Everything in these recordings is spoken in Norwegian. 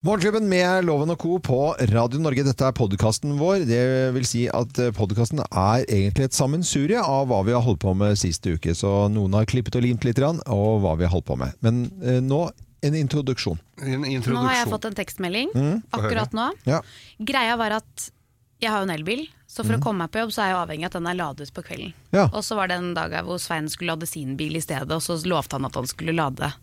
Morgenklubben med Loven og Co. på Radio Norge. Dette er podkasten vår. Det vil si at podkasten er egentlig et sammensurie av hva vi har holdt på med sist uke. Så noen har klippet og limt litt, grann, og hva vi har holdt på med. Men eh, nå en introduksjon. En introduksjon. Nå har jeg fått en tekstmelding Mm, akkurat nå. Ja. Greia var at jeg har jo en elbil, så for å komme meg på jobb så er jeg avhengig av at den er ladet på kvelden. Ja. Og så var det en dag hvor Svein skulle lade sin bil i stedet, og så lovte han at han skulle lade eh,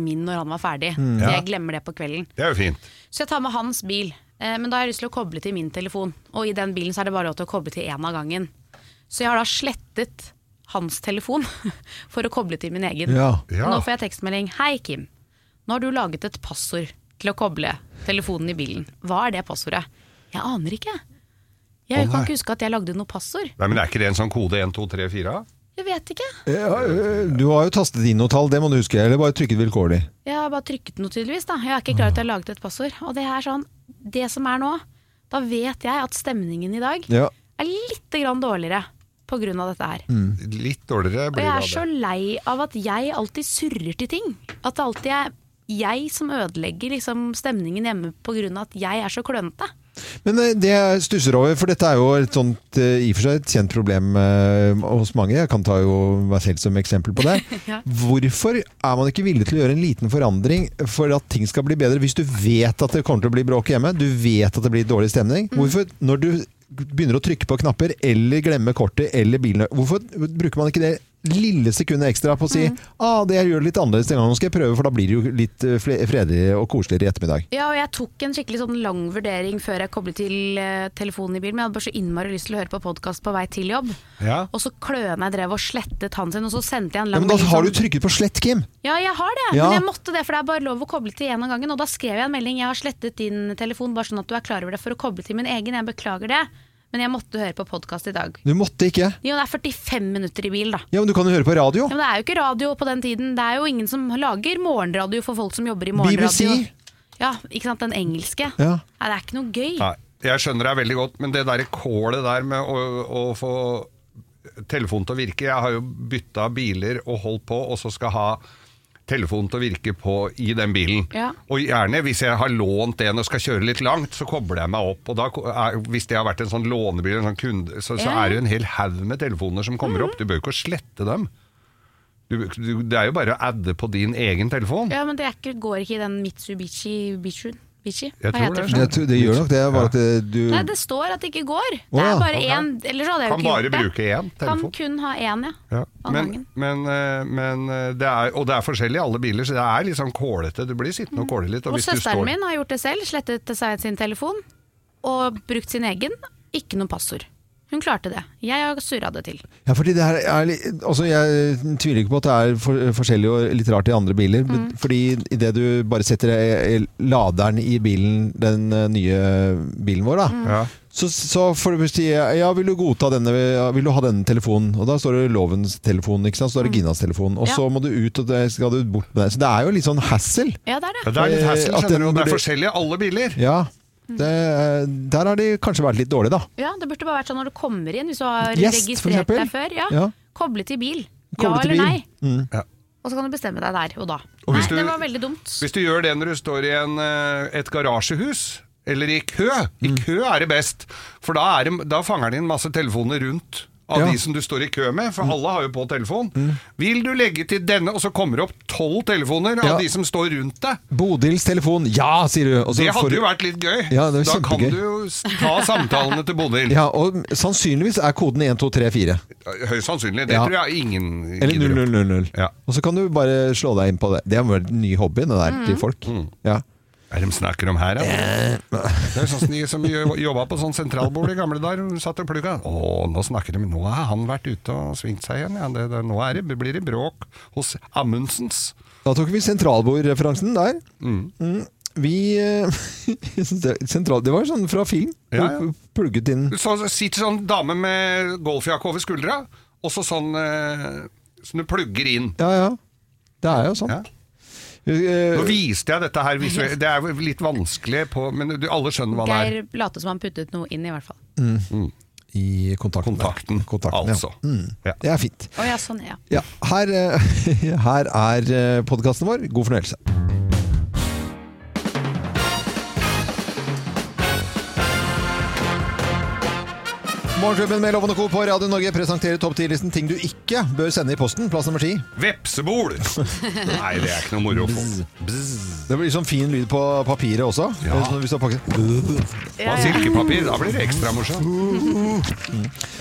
min når han var ferdig. Så jeg glemmer det på kvelden. Det er jo fint. Så jeg tar med hans bil, eh, men da har jeg lyst til å koble til min telefon. Og i den bilen så er det bare lov til å koble til én av gangen. Så jeg har da slettet hans telefon for å koble til min egen. Ja. Ja. Nå får jeg tekstmelding. Hei, Kim. Nå har du laget et passord til å koble telefonen i bilen. Hva er det passordet? Jeg aner ikke. Jeg oh, kan ikke huske at jeg lagde noe passord. Nei, men Er ikke det en sånn kode 1, 2, 3, 4? Jeg vet ikke. Ja, Du har jo tastet inn noe tall, det må du huske. Eller bare trykket vilkårlig. Jeg har bare trykket noe tydeligvis. da Jeg er ikke klar til at jeg har laget et passord. Og det er sånn, det som er nå, da vet jeg at stemningen i dag Ja. er litt grann dårligere på grunn av dette her. Litt dårligere Og blir jeg er så lei av at jeg alltid surrer til ting. At det alltid er jeg som ødelegger liksom, stemningen hjemme av at jeg er så klønete. Men eh, det jeg stusser over, for dette er jo et sånt eh, i og for seg et kjent problem eh, hos mange. Jeg kan ta jo meg selv som eksempel på det. Ja. Hvorfor er man ikke villig til å gjøre en liten forandring for at ting skal bli bedre, hvis du vet at det kommer til å bli bråk hjemme, du vet at det blir dårlig stemning? Hvorfor, når du begynner å trykke på knapper, eller glemme kortet, eller bilen, hvorfor bruker man ikke det lille sekundet ekstra på å si ah, det gjør det litt annerledes denne gangen, nå skal jeg prøve, for da blir det jo litt eh, fredeligere og koseligere i ettermiddag. Ja, og jeg tok en skikkelig sånn lang vurdering før jeg koblet til eh, telefonen i bilen. Men jeg hadde bare så innmari lyst til å høre på podkast på vei til jobb. Ja. Og så kløna jeg drev og slettet han sin, og så sendte jeg en Ja, men da melding har du sånn- trykket på slett, Kim! Ja, jeg har det, Ja. men jeg måtte det, for det er bare lov å koble til én av gangen. Og da skrev jeg en melding. Jeg har slettet din telefon, bare sånn at du er klar over det, for å koble til min egen. Jeg beklager det, men jeg måtte høre på podkast i dag. Du måtte ikke. Jo, det er 45 minutter i bil, da. Ja, men du kan jo høre på radio. Ja, men det er jo ikke radio på den tiden. Det er jo ingen som lager morgenradio for folk som jobber i morgenradio. BBC. Ja, ikke sant, den engelske. Ja. Nei, det er ikke noe gøy. Nei, jeg skjønner deg veldig godt, men det der kålet der med å, å få telefonen til å virke Jeg har jo bytta biler og holdt på, og så skal ha telefonen til å virke på i den bilen. Ja. Og gjerne hvis jeg har lånt en og skal kjøre litt langt, så kobler jeg meg opp. Og da er, hvis det har vært en sånn lånebil, en sånn kunde, så, så Ja. er det jo en hel haug med telefoner som kommer opp. Du bør jo ikke slette dem. Du, du, det er jo bare å adde på din egen telefon. Ja, men det ikke, går ikke i den Mitsubishi Hva heter det. det? Jeg tror, det gjør nok det. Var at du, Nei, det står at det ikke går. Det er bare én. Ellers hadde jeg jo Kan ikke bare gjort det. bruke én telefon. Kan kun ha én, ja. Ja. Men, men, eh, men eh, det er, og det er forskjellig i alle biler, så det er litt sånn kålete. Du blir sittende og kåle litt. Og Og hvis du søsteren står min har gjort det selv. Slettet seg sin telefon og brukt sin egen. Ikke noe passord. Hun klarte det. Jeg har surra det til. Ja, fordi det her er litt altså Jeg tviler ikke på at det er for, forskjellig og litt rart i andre biler. Mm. fordi idet du bare setter laderen i bilen, den eh, nye bilen vår, da, Ja. så, så får du si ja, vil du godta denne, vil du ha denne telefonen? Og da står det lovens telefon, ikke sant? Så står det Ginas telefon. Og Ja. så må du ut, og det skal du bort med det. Så det er jo litt sånn hassle. Ja, det er Ja, det. det er litt Eh, hassle, skjønner du. Det er burde- forskjellig i alle biler. Ja. Det, der har de kanskje vært litt dårlige, da. Ja, det burde bare vært sånn når du kommer inn, hvis du har Gjest, registrert deg før. Ja. Ja. Koble til bil. Koble ja til eller bil. nei. Mm. Ja. Og så kan du bestemme deg der og da. Og Nei, du- det var veldig dumt. Hvis du gjør det når du står i en, eh, et garasjehus, eller i kø, i Mm. kø er det best. For da, er det, da fanger de inn masse telefoner rundt av Ja. Mm. de som du står i kø med, for alle har jo på telefon. Vil du legge til denne, og så kommer det opp tolv telefoner Ja. av de som står rundt deg. Bodils telefon, ja, sier du. Og så Det hadde for... jo vært litt gøy. Ja, det er da kan du jo ta samtalene til Bodil. Ja, og sannsynligvis er koden 1234. Høyst sannsynlig. Det Ja. tror jeg ingen Eller gidder å- 0000. Ja. Og så kan du bare slå deg inn på det. Det er vel en ny hobby, det der, til folk. Mm. Ja. Er de snakker om her, da? Det er sånn som de som jobba på sånn sentralbord i gamle dager, satt og plugga. Å, nå snakker de Nå har han vært ute og svingt seg igjen, ja. Det, det, nå det, blir det bråk hos Amundsens. Da tok vi sentralbordreferansen der. Mm. Mm. Vi eh, sentral, Det var jo sånn fra film. Ja, ja. Plugget inn Så sitter sånn dame med golfjakke over skuldra, og så sånn som så du plugger inn. Ja, ja. Det er jo sånn. Ja. Eh, Nå viste jeg dette her visuelt. Det er litt vanskelig på Men du, alle skjønner hva det er. Geir later som han puttet noe inn, i hvert fall. I kontakten. Kontakten, Kontakten, altså. Ja. Mm. Ja. Det er fint. Oh, ja, sånn, ja. Ja, her, eh, her er podkasten vår. God fornøyelse. Morgenklubben med Lovende Co. på Radio Norge presenterer topp 10-listen ting du ikke bør sende i posten. Plass nummer ti. Vepsebol! Nei, det er ikke noe moro å få. Det blir sånn fin lyd på papiret også. Ja. Sånn Hvis du har pakket. Og silkepapir, da blir det ekstra morsomt.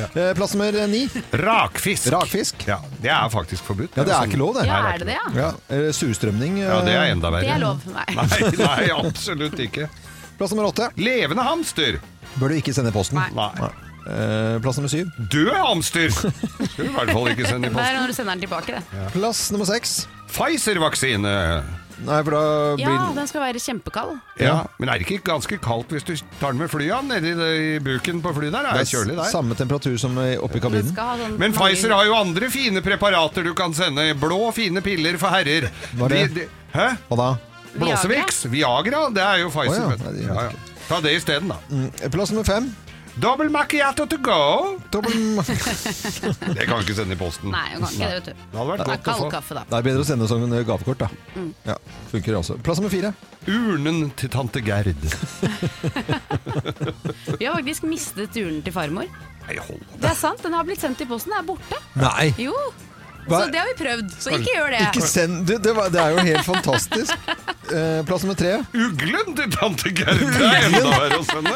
Ja. Plass nummer ni. Rakfisk. Rakfisk. Ja, det er faktisk forbudt. Ja, det er ikke lov, det. Ja, er det det, ja? Ja, eh, Surstrømning. eh, Ja, det er enda verre. Det er lov. Nei. Nei, nei, absolutt ikke. Plass nummer åtte. Levende hamster. Bør du ikke sende i posten. Nei. Nei. Eh, Plass nummer syv. Død hamster! Skal i hvert fall ikke sende i Det er posten. når du sender den tilbake, det. Plass nummer seks. Pfizer-vaksine. Nei, for da Ja, den skal være kjempekald. Ja, men er det ikke ganske kaldt hvis du tar den med flyet? Nedi i buken på flyet der? Det er kjølig der. samme temperatur som i- oppi Den kabinen. skal ha sånn Men Pfizer har jo andre fine preparater du kan sende. Blå, fine piller for herrer. Hva er det? De- de- hæ? Hva da? Blåsevix? Viagra? Det er jo Pfizer. Å ja, vet du. nei, det ja, ja. Ta det isteden, da. Mm, Plass nummer fem. Double macchiato to go. Dobbel- Det kan vi ikke sende i posten. Nei, du kan ikke det, vet du. Det hadde vært godt å få. kaffe, da. Det er bedre å sende som en gavekort, da. Mm. Ja, funker det også. Plass nummer fire. Urnen til tante Gerd. Vi har faktisk mistet urnen til farmor. Nei, hold Det er sant, den har blitt sendt i posten. Den er borte. Nei! Jo. Hva? Så det har vi prøvd. Så ikke gjør det. Ikke send det, det, var, det er jo helt fantastisk. Eh, plass nummer tre. Uglen til tante Gerd! Det er enda verre å sende.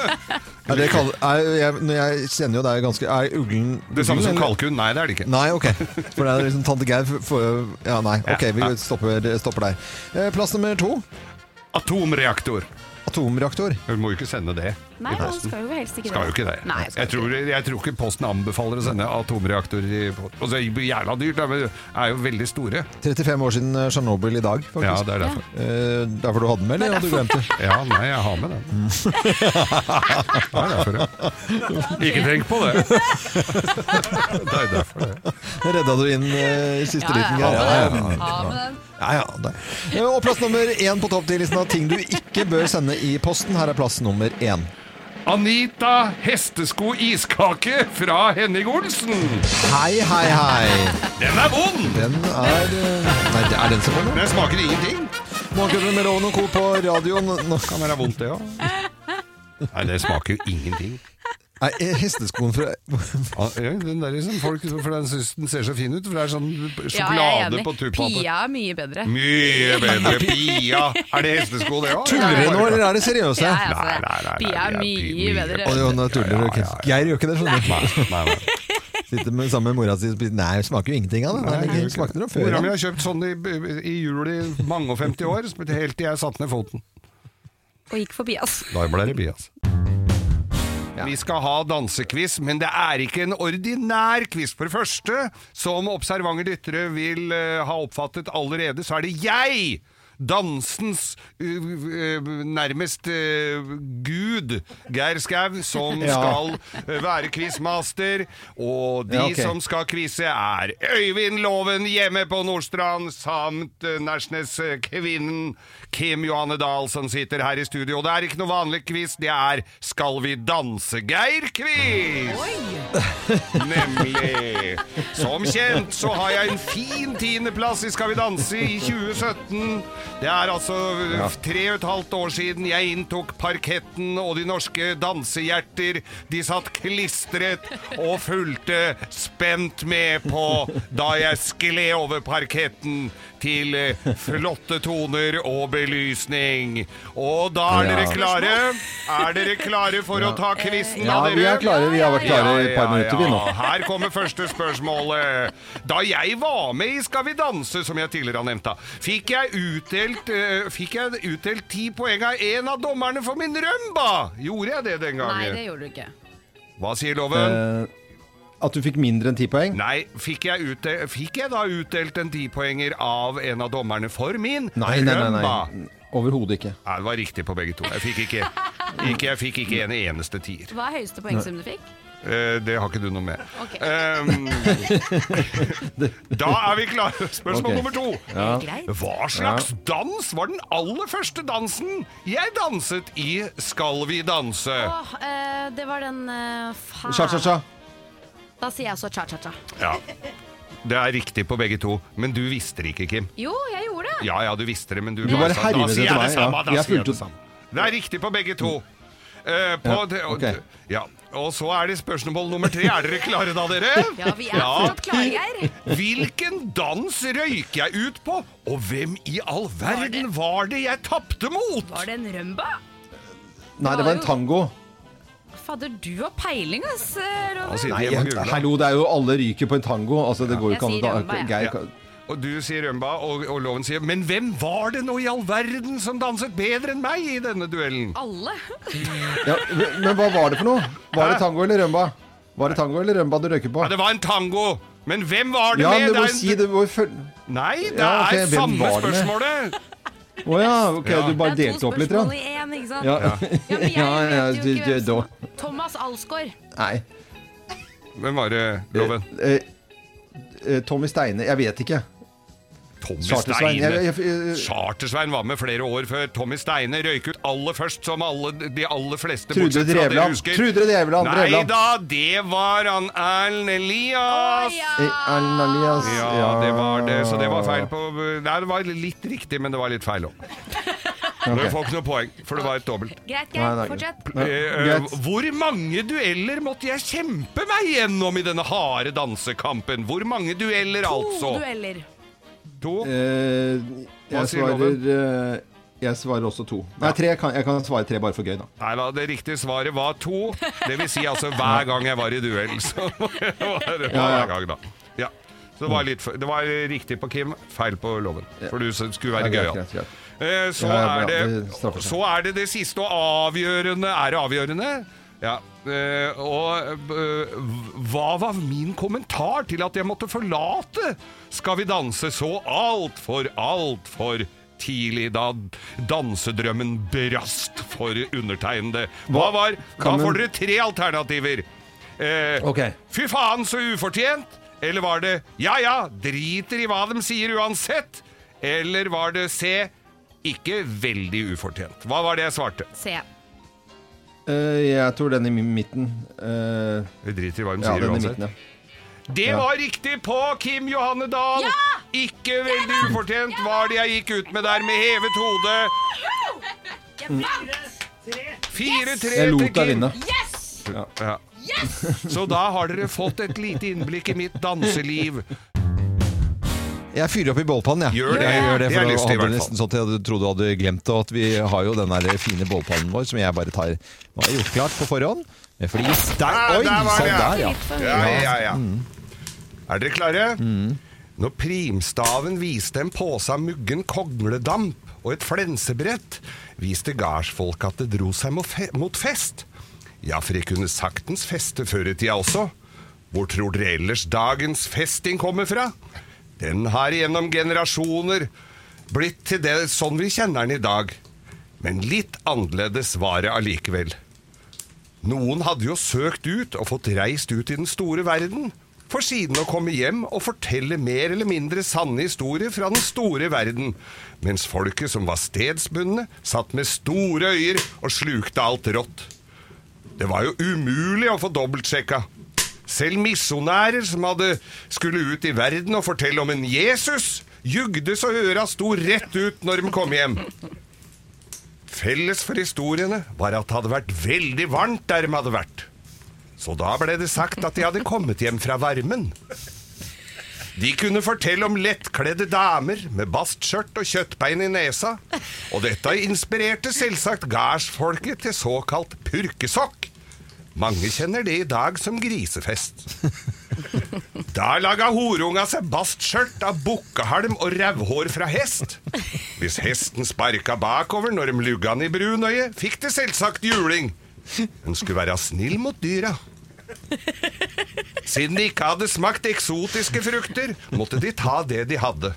Ja, det kaller, er, jeg, jeg kjenner jo det er ganske Er uglen Det samme som kalkun. Nei, det er det ikke. Nei, ok. For det er liksom tante Geir for- for- Ja, nei. Ok, vi stopper, stopper der. Eh, plass nummer to. Atomreaktor. Atomreaktor. Du må jo ikke sende det Nei, i man posten. skal jo helst ikke Skal jo ikke det. Nei, skal jeg, ikke tror, jeg tror ikke Posten anbefaler å sende atomreaktorer i Og så er det jævla dyrt, da, men det er jo veldig store. 35 år siden eh, Tsjernobyl i dag, faktisk. Ja, det er derfor. Eh, derfor du hadde den med, eller hadde du glemt det? Ja, nei, jeg har med den. Det er derfor, ja. Ikke tenk på det. Det er derfor det. Redda du inn eh, i siste Ja, liten ja, greie? ha Ja, med ja, den. ja. Ha med den. Ja, ja. Eh, Og plass nummer én på topp 10-listen av ting du ikke bør sende i posten. Her er plass nummer én. Anita hestesko iskake fra Henning Olsen. Hei, hei, hei. Den er vond! Den er eh, Nei, det er den som kommer vond. Den smaker ingenting. Morgenklubben med Loven og Co. på radioen. Nå- Kan være vondt, det òg. Nei, det smaker jo ingenting. Nei, eh, hesteskoen fra Ja, den der liksom folk, for den syns den ser så fin ut, for det er sånn sjokolade ja, på tuppa. Pia er mye bedre. Mye bedre. Pia! Er det hestesko, det òg? Tuller du nå, eller er det seriøse? Ja, altså, Nei, nei, nei, Pia er mye mye bedre. Tuller. Geir gjør ikke det, skjønner du. Nei, nei, nei. Sitter med, sammen med mora si og spiser Nei, det smaker jo ingenting av det. Nei, smakte før. Mora mi har kjøpt sånn i, i jul i mange og 50 år, helt til jeg satte ned foten. Og gikk forbi oss. Da ble det Bias. Vi skal ha dansekviss, men det er ikke en ordinær quiz. For det første, som observante lyttere vil eh, ha oppfattet allerede, så er det jeg! Dansens nærmest uh, gud, Geir Skau, som Ja. skal uh, være quizmaster. Og de Ja, ok. som skal quize, er Øyvind Loven hjemme på Nordstrand, samt uh, Nærsnes-kvinnen Kim Johanne Dahl, som sitter her i studio. Og det er ikke noe vanlig quiz, det er Skal vi danse-Geir-quiz! Nemlig. Som kjent så har jeg en fin tiendeplass i Skal vi danse i 2017. Det er altså tre og et halvt år siden jeg inntok parketten, og de norske dansehjerter de satt klistret og fulgte spent med på da jeg skled over parketten til eh, flotte toner og belysning. Og da er dere klare? Er dere klare for å ta quizen? Ja, vi er klare. Vi har vært klare i et par Ja, ja, minutter, vi nå. Her kommer første spørsmålet. Da jeg var med i Skal vi danse, som jeg tidligere har nevnt, da, fikk jeg utdelt, uh, fikk jeg utdelt ti poeng av en av dommerne for min rømba. Gjorde jeg det den gangen? Nei, det gjorde du ikke. Hva sier loven? Eh, at du fikk mindre enn ti poeng? Nei, fikk jeg, utdelt, fikk jeg da utdelt en tipoenger av en av dommerne for min Nei, nei, nei. rømba? nei. Overhodet ikke. Nei, det var riktig på begge to. Jeg fikk ikke, ikke, jeg fikk ikke en eneste tier. Hva er høyeste poengsum du fikk? Eh, det har ikke du noe med. Okay. Ehm, da er vi klare. Spørsmål okay. nummer to. Ja. Hva slags dans var den aller første dansen jeg danset i Skal vi danse? Oh, eh, det var den uh, faen. Cha-cha-cha. Da sier jeg også cha-cha-cha. Ja. Det er riktig på begge to, men du visste det ikke, Kim. Jo, jeg gjorde det. Ja ja, du visste det, men du Du bare sa- Da sier jeg det samme. ja. Da Jeg sier jeg det samme. Det er riktig på begge to. Uh, på Ja, det, og, ok. ja. Og så er det spørsmål nummer tre. Er dere klare da, dere? Ja, vi er fortsatt klare, Geir. Hvilken dans røyker jeg ut på? Og hvem i all verden var det jeg tapte mot? Var det en rømba? Nei, det var en tango. Fader, du har peiling, ass, Robin. Altså, Nei, jeg, hallo, det er jo alle ryker på en tango. Altså, det går jo ikke an å. Geir Ja. Og du sier Rømba, og, og Loven sier Men hvem var det nå i all verden som danset bedre enn meg i denne duellen? Alle. ja, Men hva var det for noe? Var det tango eller rømba? Var det tango eller rømba du røyker på? Ja, det var en tango. Men hvem var det Ja, med? men du må er en- si det må føl- Nei, det Ja, okay, er samme det spørsmålet. Å ja, ok, Ja. du bare Det er delte to opp litt. spørsmål i én, ikke sant? Ja. Ja, men jeg ja, vet jo ikke hvem som. Thomas Alsgaard. Nei. Hvem var det, Loven? Eh, eh, Tommy Steine. Jeg vet ikke. Tommy Charter-Svein. Steine. Jeg- jeg- jeg- Charter-Svein var med flere år før. Tommy Steine røyk ut aller først, som alle, de aller fleste. Trude Drevland. Trude Drevland. Nei Drevland. da, det var han Erlend Elias. Ja. Erlend Elias. Ja, det var det, så det var feil på Nei, det var litt riktig, men det var litt feil òg. Du får ikke noe poeng, for det var et dobbelt. Greit, nei. Fortsett. Ja, Eh, hvor mange dueller måtte jeg kjempe meg gjennom i denne harde dansekampen? Hvor mange dueller, To altså? dueller. To? Eh, Hva jeg sier svarer eh, Jeg svarer også to. Nei, tre. Kan, jeg kan svare tre bare for gøy, da. Nei da, det riktige svaret var to. Det vil si altså hver gang jeg var i duell. Så var det Ja, ja. hver gang, da. Ja. Så det var, litt, det var riktig på Kim, feil på Loven. For du skulle være gøyal. Så, Ja, seg. så er det det siste og avgjørende Er det avgjørende? Ja. øh, Og øh, hva var min kommentar til at jeg måtte forlate Skal vi danse så altfor, altfor tidlig da dansedrømmen brast for undertegnede? Hva var Da får dere tre alternativer. Eh, Ok. Fy faen, så ufortjent! Eller var det ja ja, driter i hva de sier uansett? Eller var det C, ikke veldig ufortjent? Hva var det jeg svarte? Se. Eh, jeg tror den i midten. Eh, Jeg driter i hva de sier den uansett. midten, ja. Det var riktig på Kim Johanne Dahl! Ja! Ikke veldig ufortjent var det jeg gikk ut med der med hevet hode. Fire-tre Jeg til Kim. Yes! Ja. Så da har dere fått et lite innblikk i mitt danseliv. Jeg fyrer opp i bålpannen, jeg. Gjør det. Jeg gjør det Det for har jeg lyst til, i hadde hvert fall. nesten sånn at jeg trodde du hadde glemt det. Og at vi har jo den der fine bålpannen vår som jeg bare tar Nå har jeg gjort klart på forhånd. Med flis. Der, Ah, oi, der var sånn det, ja. der, ja. Ja, ja, ja. Er dere klare? Når primstaven viste en pose av muggen kogledamp og et flensebrett, viste gardsfolk at det dro seg mot fe- mot fest. Ja, for jeg kunne saktens feste før i tida også. Hvor tror dere ellers dagens festing kommer fra? Den har gjennom generasjoner blitt til det sånn vi kjenner den i dag. Men litt annerledes var det allikevel. Noen hadde jo søkt ut og fått reist ut i den store verden, for siden å komme hjem og fortelle mer eller mindre sanne historier fra den store verden, mens folket som var stedsbundne, satt med store øyer og slukte alt rått. Det var jo umulig å få dobbeltsjekka. Selv misjonærer som hadde skulle ut i verden og fortelle om en Jesus, jugde så øra sto rett ut når de kom hjem. Felles for historiene var at det hadde vært veldig varmt der de hadde vært. Så da ble det sagt at de hadde kommet hjem fra varmen. De kunne fortelle om lettkledde damer med bastskjørt og kjøttbein i nesa, og dette inspirerte selvsagt gardsfolket til såkalt purkesokk. Mange kjenner det i dag som grisefest. Da laga horunga seg bastskjørt av bukkehalm og rævhår fra hest. Hvis hesten sparka bakover når de lugga den i brunøyet, fikk det selvsagt juling. Hun skulle være snill mot dyra. Siden de ikke hadde smakt eksotiske frukter, måtte de ta det de hadde.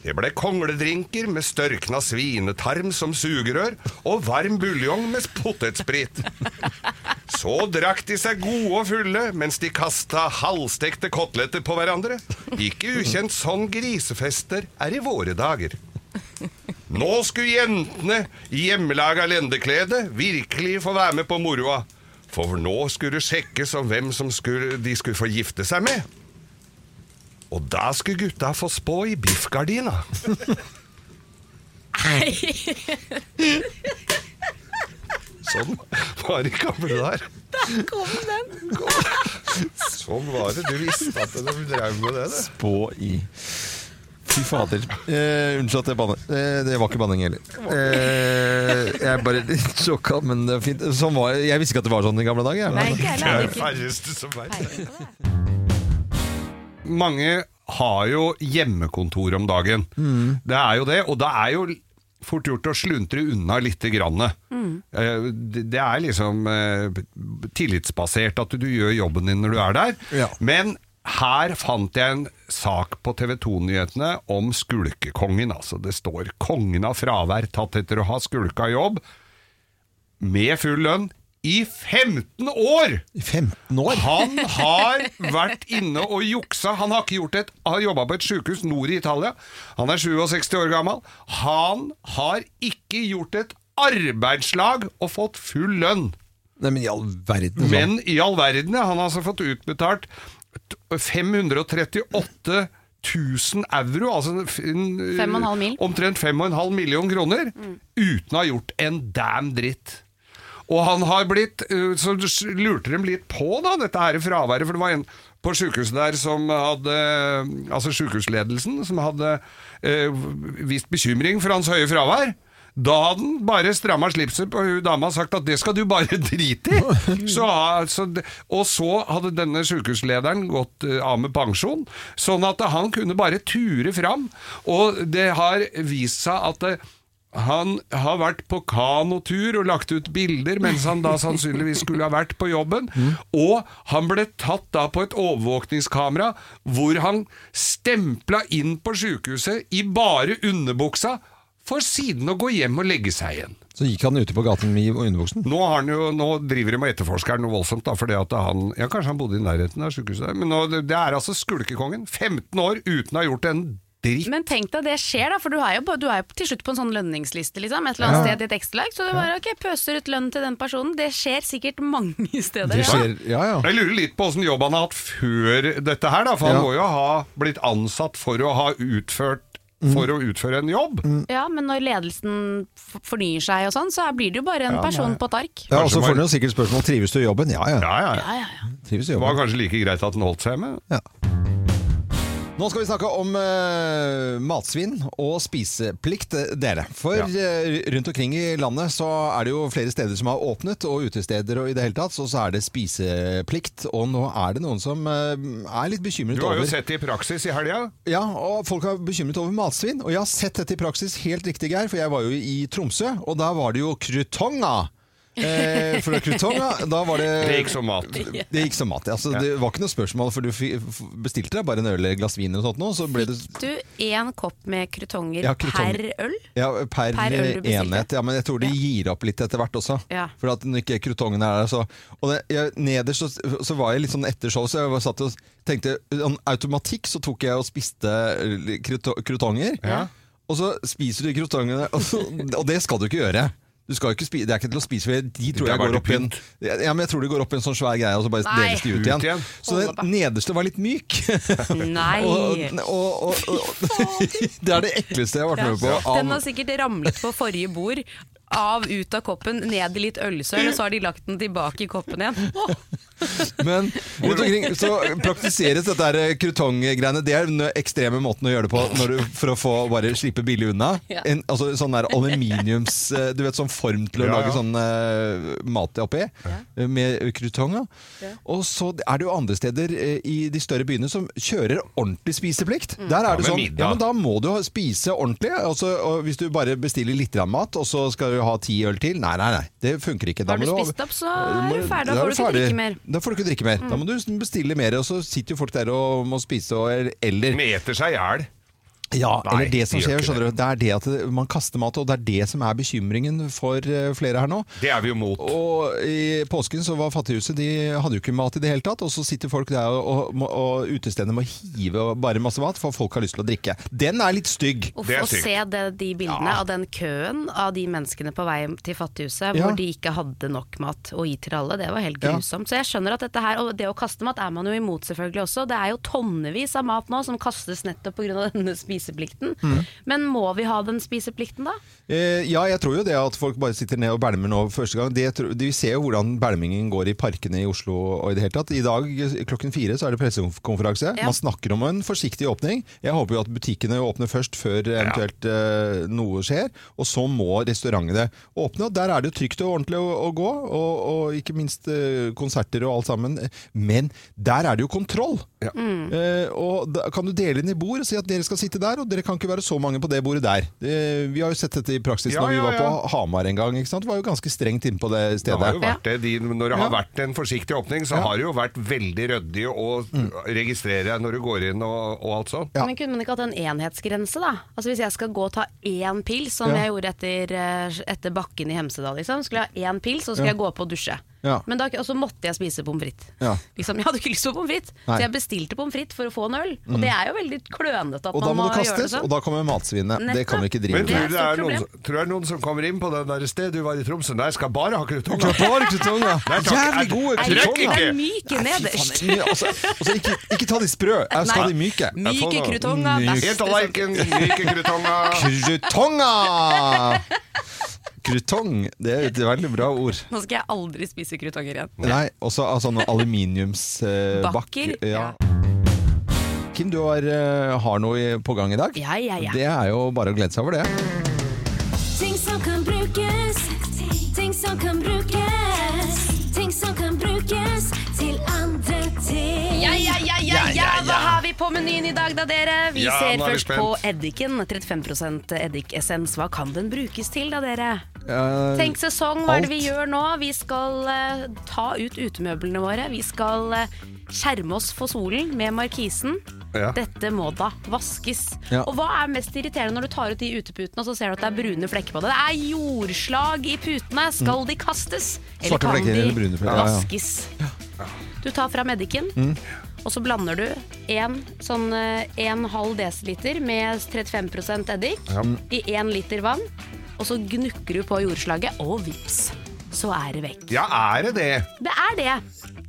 Det ble kongledrinker med størkna svinetarm som sugerør og varm buljong med potetsprit. Så drakk de seg gode og fulle mens de kasta halvstekte koteletter på hverandre. Ikke ukjent sånn grisefester er i våre dager. Nå skulle jentene i hjemmelaga lendeklede virkelig få være med på moroa. For nå skulle det sjekkes om hvem som skulle, de skulle få gifte seg med. Og da skulle gutta få spå i biffgardina. Sånn var det i gamle dager. Kom den. Sånn var det. Du visste at de drev med det, du. Spå i Fy fader. Eh, unnskyld at jeg banner. Eh, det var ikke banning heller. Eh, jeg er bare litt sjokka, men det er fint. Sånn var, jeg visste ikke at det var sånn i gamle dager. Nei, ikke Det er det færreste som veit. det. Mange har jo hjemmekontor om dagen. Det er jo det, og det er jo fort gjort å sluntre unna lite grann. Mm. Det det er liksom eh, tillitsbasert at du gjør jobben din når du er der. Ja. Men her fant jeg en sak på TV 2-nyhetene om skulkekongen. Altså, det står 'kongen av fravær tatt etter å ha skulka jobb' med full lønn i 15 år! 15 år? Han har vært inne og juksa. Han har ikke gjort et Har jobba på et sykehus nord i Italia. Han er 67 år gammel. Han har ikke gjort et arbeidslag og fått full lønn. Nei, men i all verden. sånn. Men i all verden, ja, han har altså fått utbetalt 538 000 euro, altså en- Fem og en halv mil. omtrent 5,5 million kroner, uten å ha gjort en damn dritt. Og han har blitt uh, Så lurte de litt på da, dette her fraværet, for det var en på sykehuset der som hadde Altså sykehusledelsen, som hadde eh, vist bekymring for hans høye fravær. Da hadde han bare stramma slipset på hun dama og sagt at det skal du bare drite i. Så, altså, og så hadde denne sykehuslederen gått eh, av med pensjon, sånn at han kunne bare ture fram. Og det har vist seg at det, han har vært på kanotur og lagt ut bilder mens han da sannsynligvis skulle ha vært på jobben. Og han ble tatt da på et overvåkningskamera hvor han stempla inn på sykehuset i bare underbuksa, for siden å gå hjem og legge seg igjen. Så gikk han ute på gaten med underbuksen? Nå, har han jo, nå driver de og etterforsker noe voldsomt, da, fordi at han Ja, kanskje han bodde i nærheten av sykehuset men nå, det, det er altså skulkekongen. 15 år uten å ha gjort en dritt. Men tenk deg det skjer, da, for du er jo, du er jo til slutt på en sånn lønningsliste, liksom. Et eller annet sted i et ekstralag. Så du bare ok, pøser ut lønnen til den personen. Det skjer sikkert mange steder. Det skjer, ja ja. Jeg lurer litt på åssen jobb han har hatt før dette her, da. For Ja. han må jo ha blitt ansatt for å ha utført For å utføre en jobb. Ja, men når ledelsen fornyer seg og sånn, så blir det jo bare en person på et ark. Ja, og så får du sikkert spørsmål trives du i jobben. Ja ja, Ja, ja, ja. Ja, ja, ja. trives i Det var kanskje like greit at den holdt seg med. Ja. Nå skal vi snakke om uh, matsvinn og spiseplikt, eh, dere. For Ja. eh, rundt omkring i landet så er det jo flere steder som har åpnet, og utesteder og i det hele tatt, så, så er det spiseplikt. Og nå er det noen som uh, er litt bekymret over Du har jo over sett det i praksis i helga. Ja, og folk er bekymret over matsvinn. Og jeg har sett dette i praksis helt riktig, Geir, for jeg var jo i Tromsø, og da var det jo krutonga. Eh, fra krutonga, da var det Det gikk som mat. Det gikk som mat. Altså, Det var ikke noe spørsmål, for du bestilte deg bare en øl eller et glass vin eller noe sånt, nå, så ble det Du, én kopp med krutonger Ja, krutonger. per øl? ja, per, Per øl enhet. Ja, men jeg tror de gir opp litt etter hvert også. Ja. For at når ikke krutongene er der, så Og det, jeg, nederst så, så var jeg litt sånn etter show, så jeg var satt og tenkte sånn automatikk så tok jeg og spiste eh, krutonger. Ja. Og så spiser du krutongene, og, så, og det skal du ikke gjøre. Du skal jo ikke spi, det er ikke til å spise, for de tror jeg går opp i en ja, men jeg tror det går opp i en sånn svær greie, og så bare Nei. deles de ut igjen. igjen. Så Hold den nederste var litt myk. Nei! og, og, og, og, det er det ekleste jeg har vært med på. Den har sikkert ramlet på forrige bord. Av ut av koppen, ned i litt ølsøl, og så har de lagt den tilbake i koppen igjen. Men rundt omkring så praktiseres dette eh, krutonggreiene. Det er den ekstreme måten å gjøre det på når du, for å få bare slippe billig unna. Ja. En, altså sånn der aluminiums eh, Du vet sånn form til å Ja, lage ja. sånn uh, mat oppi, med krutong. Og så er det jo andre steder i de større byene som kjører ordentlig spiseplikt. Mm. Der Ja, er det sånn middag. Ja, men da må du spise ordentlig. Altså, og hvis du bare bestiller litt mat, og så skal du ha ti øl til Nei, nei, nei. Det funker ikke. Da Har du spist opp, så er du ferdig. da får du ikke drikke mer. Mm. Da får du ikke drikke mer. Da må du bestille mer, og så sitter jo folk der og må spise, og, eller De eter seg i hjel. Ja, Nei, eller det som de skjer, skjønner du. Det er det at man kaster mat, og det er det som er bekymringen for eh, flere her nå. Det er vi jo mot. Og i påsken så var Fattighuset De hadde jo ikke mat i det hele tatt. Og så sitter folk der og, og, og utestedene må hive bare masse mat, for folk har lyst til å drikke. Den er litt stygg. Uff, Å se det, de bildene av den køen av de menneskene på vei til Fattighuset Ja. hvor de ikke hadde nok mat å gi til alle, det var helt Ja. grusomt. Så jeg skjønner at dette her, og det å kaste mat er man jo imot selvfølgelig også. Det er jo tonnevis av mat nå som kastes nettopp pga. denne spiseplikten. Mm. Men må vi ha den spiseplikten, da? Eh, ja, jeg tror jo det at folk bare sitter ned og bælmer nå første gang. Det, tror- vi ser jo hvordan bælmingen går i parkene i Oslo og i det hele tatt. I dag klokken fire så er det pressekonferanse. Ja. Man snakker om en forsiktig åpning. Jeg håper jo at butikkene åpner først før eventuelt eh, noe skjer. Og så må restaurantene åpne. Og der er det jo trygt og ordentlig å, å gå. Og, og ikke minst eh, konserter og alt sammen. Men der er det jo kontroll. Ja. Eh, og da kan du dele inn i bord og si at dere skal sitte der, og dere kan ikke være så mange på det bordet der. Eh, vi har jo sett dette i praksis Ja, når vi ja, var ja. på Hamar en gang. Ikke sant? Det var jo ganske strengt inne på det Det stedet. har jo vært det, de, når det har Ja. vært en forsiktig åpning, så Ja. har det jo vært veldig ryddig å registrere når du går inn og, og alt sånt. Ja. Men kunne man ikke hatt en enhetsgrense, da? Altså Hvis jeg skal gå og ta én pils, som Ja. jeg gjorde etter, eh, etter bakken i Hemsedal, liksom. Skulle jeg ha én pils, så skulle Ja. jeg gå opp og dusje. Ja. Men da, og så måtte jeg spise pommes frites. Ja. Liksom, jeg hadde ikke lyst på pommes frites, Mm. så jeg bestilte pommes frites for å få en øl. Og det er jo veldig klønete at Og da man må må det gjøre det kastes, sånn. og da kommer matsvinnet. Det kan vi ikke drive Men er tror du det er noen, tror det er noen som kommer inn på det der stedet du var i Tromsø? Nei, jeg skal bare ha krutonger. Jævlig gode krutonger! trekk ikke. Myke nederst. Altså, altså, ikke, ikke ta de sprø, jeg skal ha de myke. Myke krutonger. Helt tallerken, myke krutonger. Krutonger! Krutong, det er et veldig bra ord. Nå skal jeg aldri spise krutonger igjen. Nei, også av sånne aluminiumsbakker. Eh, ja. Kim, du har, eh, har noe på gang i dag. Ja, ja, ja. Det er jo bare å glede seg over det. Ting som kan brukes. Ting som kan brukes. Ja, hva har vi på menyen i dag da, dere? Vi Ja, ser først først på spent. eddiken. 35% eddikessens. Hva kan den brukes til da, dere? Uh, Tenk sesong, hva er det vi gjør nå? Vi skal uh, ta ut utemøblene våre. Vi skal uh, skjerme oss for solen med markisen. Ja. Dette må da vaskes. Ja. Og hva er mest irriterende når du tar ut de uteputene og så ser du at det er brune flekker på det? Det er jordslag i putene. Skal de kastes? Eller Svarte kan flekker de brune flekker, ja, ja. vaskes? Du tar fram eddiken. Og så blander du en, sånn, eh, en halv desiliter med 35% eddik i én liter vann. Og så gnukker du på jordslaget, og vips, så er det vekk. Ja, er det det? Det er det,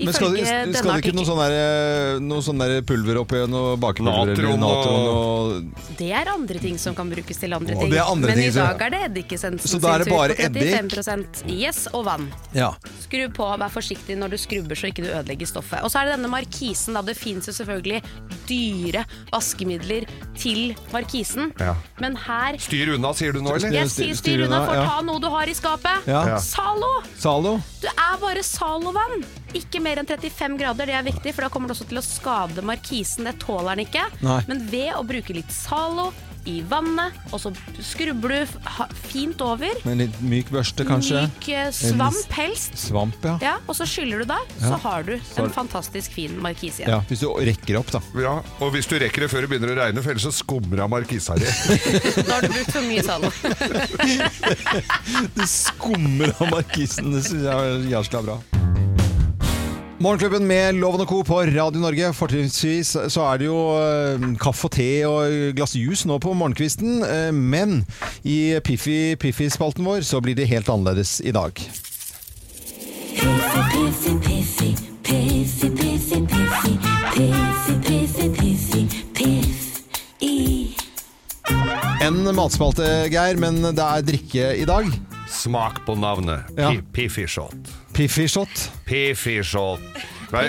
Men skal, det- skal det ikke noe sånn der, noe sånn der pulver oppi noe bakepulver eller Natron og- natron og Det er andre ting som kan brukes til andre ting. det er andre Men ting i som- dag er det eddikessensen Så da er det sin tur bare på eddik? 35 yes, og vann. Ja. Skru på, vær forsiktig når du skrubber så ikke du ødelegger stoffet. Og så er det denne markisen. Da. Det fins jo selvfølgelig dyre vaskemidler til markisen. Ja. Men her Styr unna, sier du nå, eller? Jeg styr- sier styr styr unna, unna, for ja. ta noe du har i skapet. Ja. Ja. Zalo! Zalo? Du er bare Zalo-vann. Ikke mer enn 35 grader, det er viktig, for da kommer det også til å skade markisen. Det tåler den ikke. Nei. Men ved å bruke litt Zalo i vannet, og så skrubber du ha- fint over. Med en litt myk børste, kanskje? Myk eh, svamp helst. Svamp, ja. Ja, og så skyller du deg, Ja. så har du Så- en fantastisk fin markis igjen. ja. Hvis du rekker opp, da. Ja, og hvis du rekker det før det begynner å regne, for ellers så skummer av markisa di. Da har du brukt for mye Zalo. Det skummer av markisen. Det syns jeg er jævla bra. Morgenklubben med Loven og Co. på Radio Norge. Fortrinnsvis så er det jo eh, kaffe og te og glass juice nå på morgenkvisten. eh, Men i Piffi Piffi-spalten vår så blir det helt annerledes i dag. Piffi, piffi, piffi, piffi, piffi, piffi, piffi, piffi, piffi. En matspalte, Geir, men det er drikke i dag. Smak på navnet. Ja. Pi- Piffy shot. Piffi-shot. Piffy shot.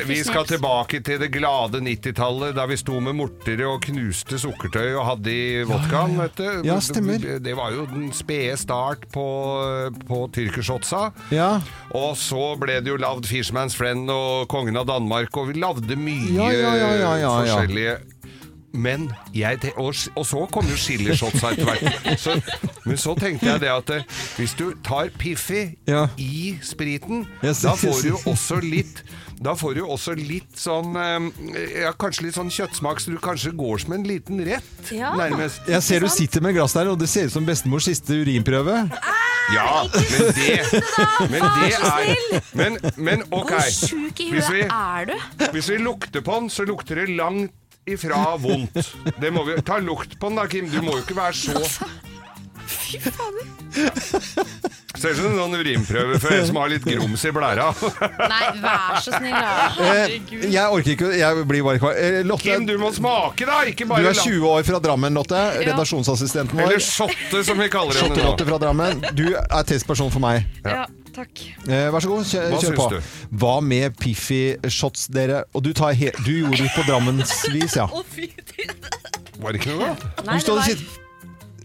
Vi skal tilbake til det glade 90-tallet, da vi sto med mortere og knuste sukkertøy og hadde i vodkaen. vet du. Ja, stemmer. Det var jo den spede start på, på tyrkershotsa. Ja. Og så ble det jo lagd Fishman's Friend og Kongen av Danmark, og vi lagde mye Ja, ja, ja, ja, ja, ja. forskjellige men jeg, te- og, og så kom jo chilishotsa etter hvert. Så, men så tenkte jeg det at eh, hvis du tar Piffi Ja. i spriten, yes, da får du jo også litt da får du også litt sånn eh, Ja, kanskje litt sånn kjøttsmak, så du kanskje går som en liten rett, Ja. nærmest. Jeg ser du sitter med glass der, og det ser ut som bestemors siste urinprøve. Ja, men det Men det er Men, men ok. Hvor sjuk i huet er du? hvis vi lukter på den, så lukter det langt ifra vondt. Det må vi Ta lukt på den da, Kim. Du må jo ikke være så Fy fader. Ser ut som en sånn urinprøve for en som har litt grums i blæra. Nei, vær så snill. da. Eh, jeg orker ikke, jeg blir bare kvar. Eh, Lotte, Kim, du må smake, da! Ikke du bare er 20 år fra Drammen, Lotte. Redaksjonsassistenten Eller shotte, som vi kaller henne Shotte-Lotte fra Drammen. Du er testperson for meg. Ja, takk. Eh, vær så god, kjør, Hva kjør på. du? Hva med Piffi-shots, dere? Og du, tar he du gjorde det på Drammensvis, ja. Var det ikke noe da? Nei, det var, sitter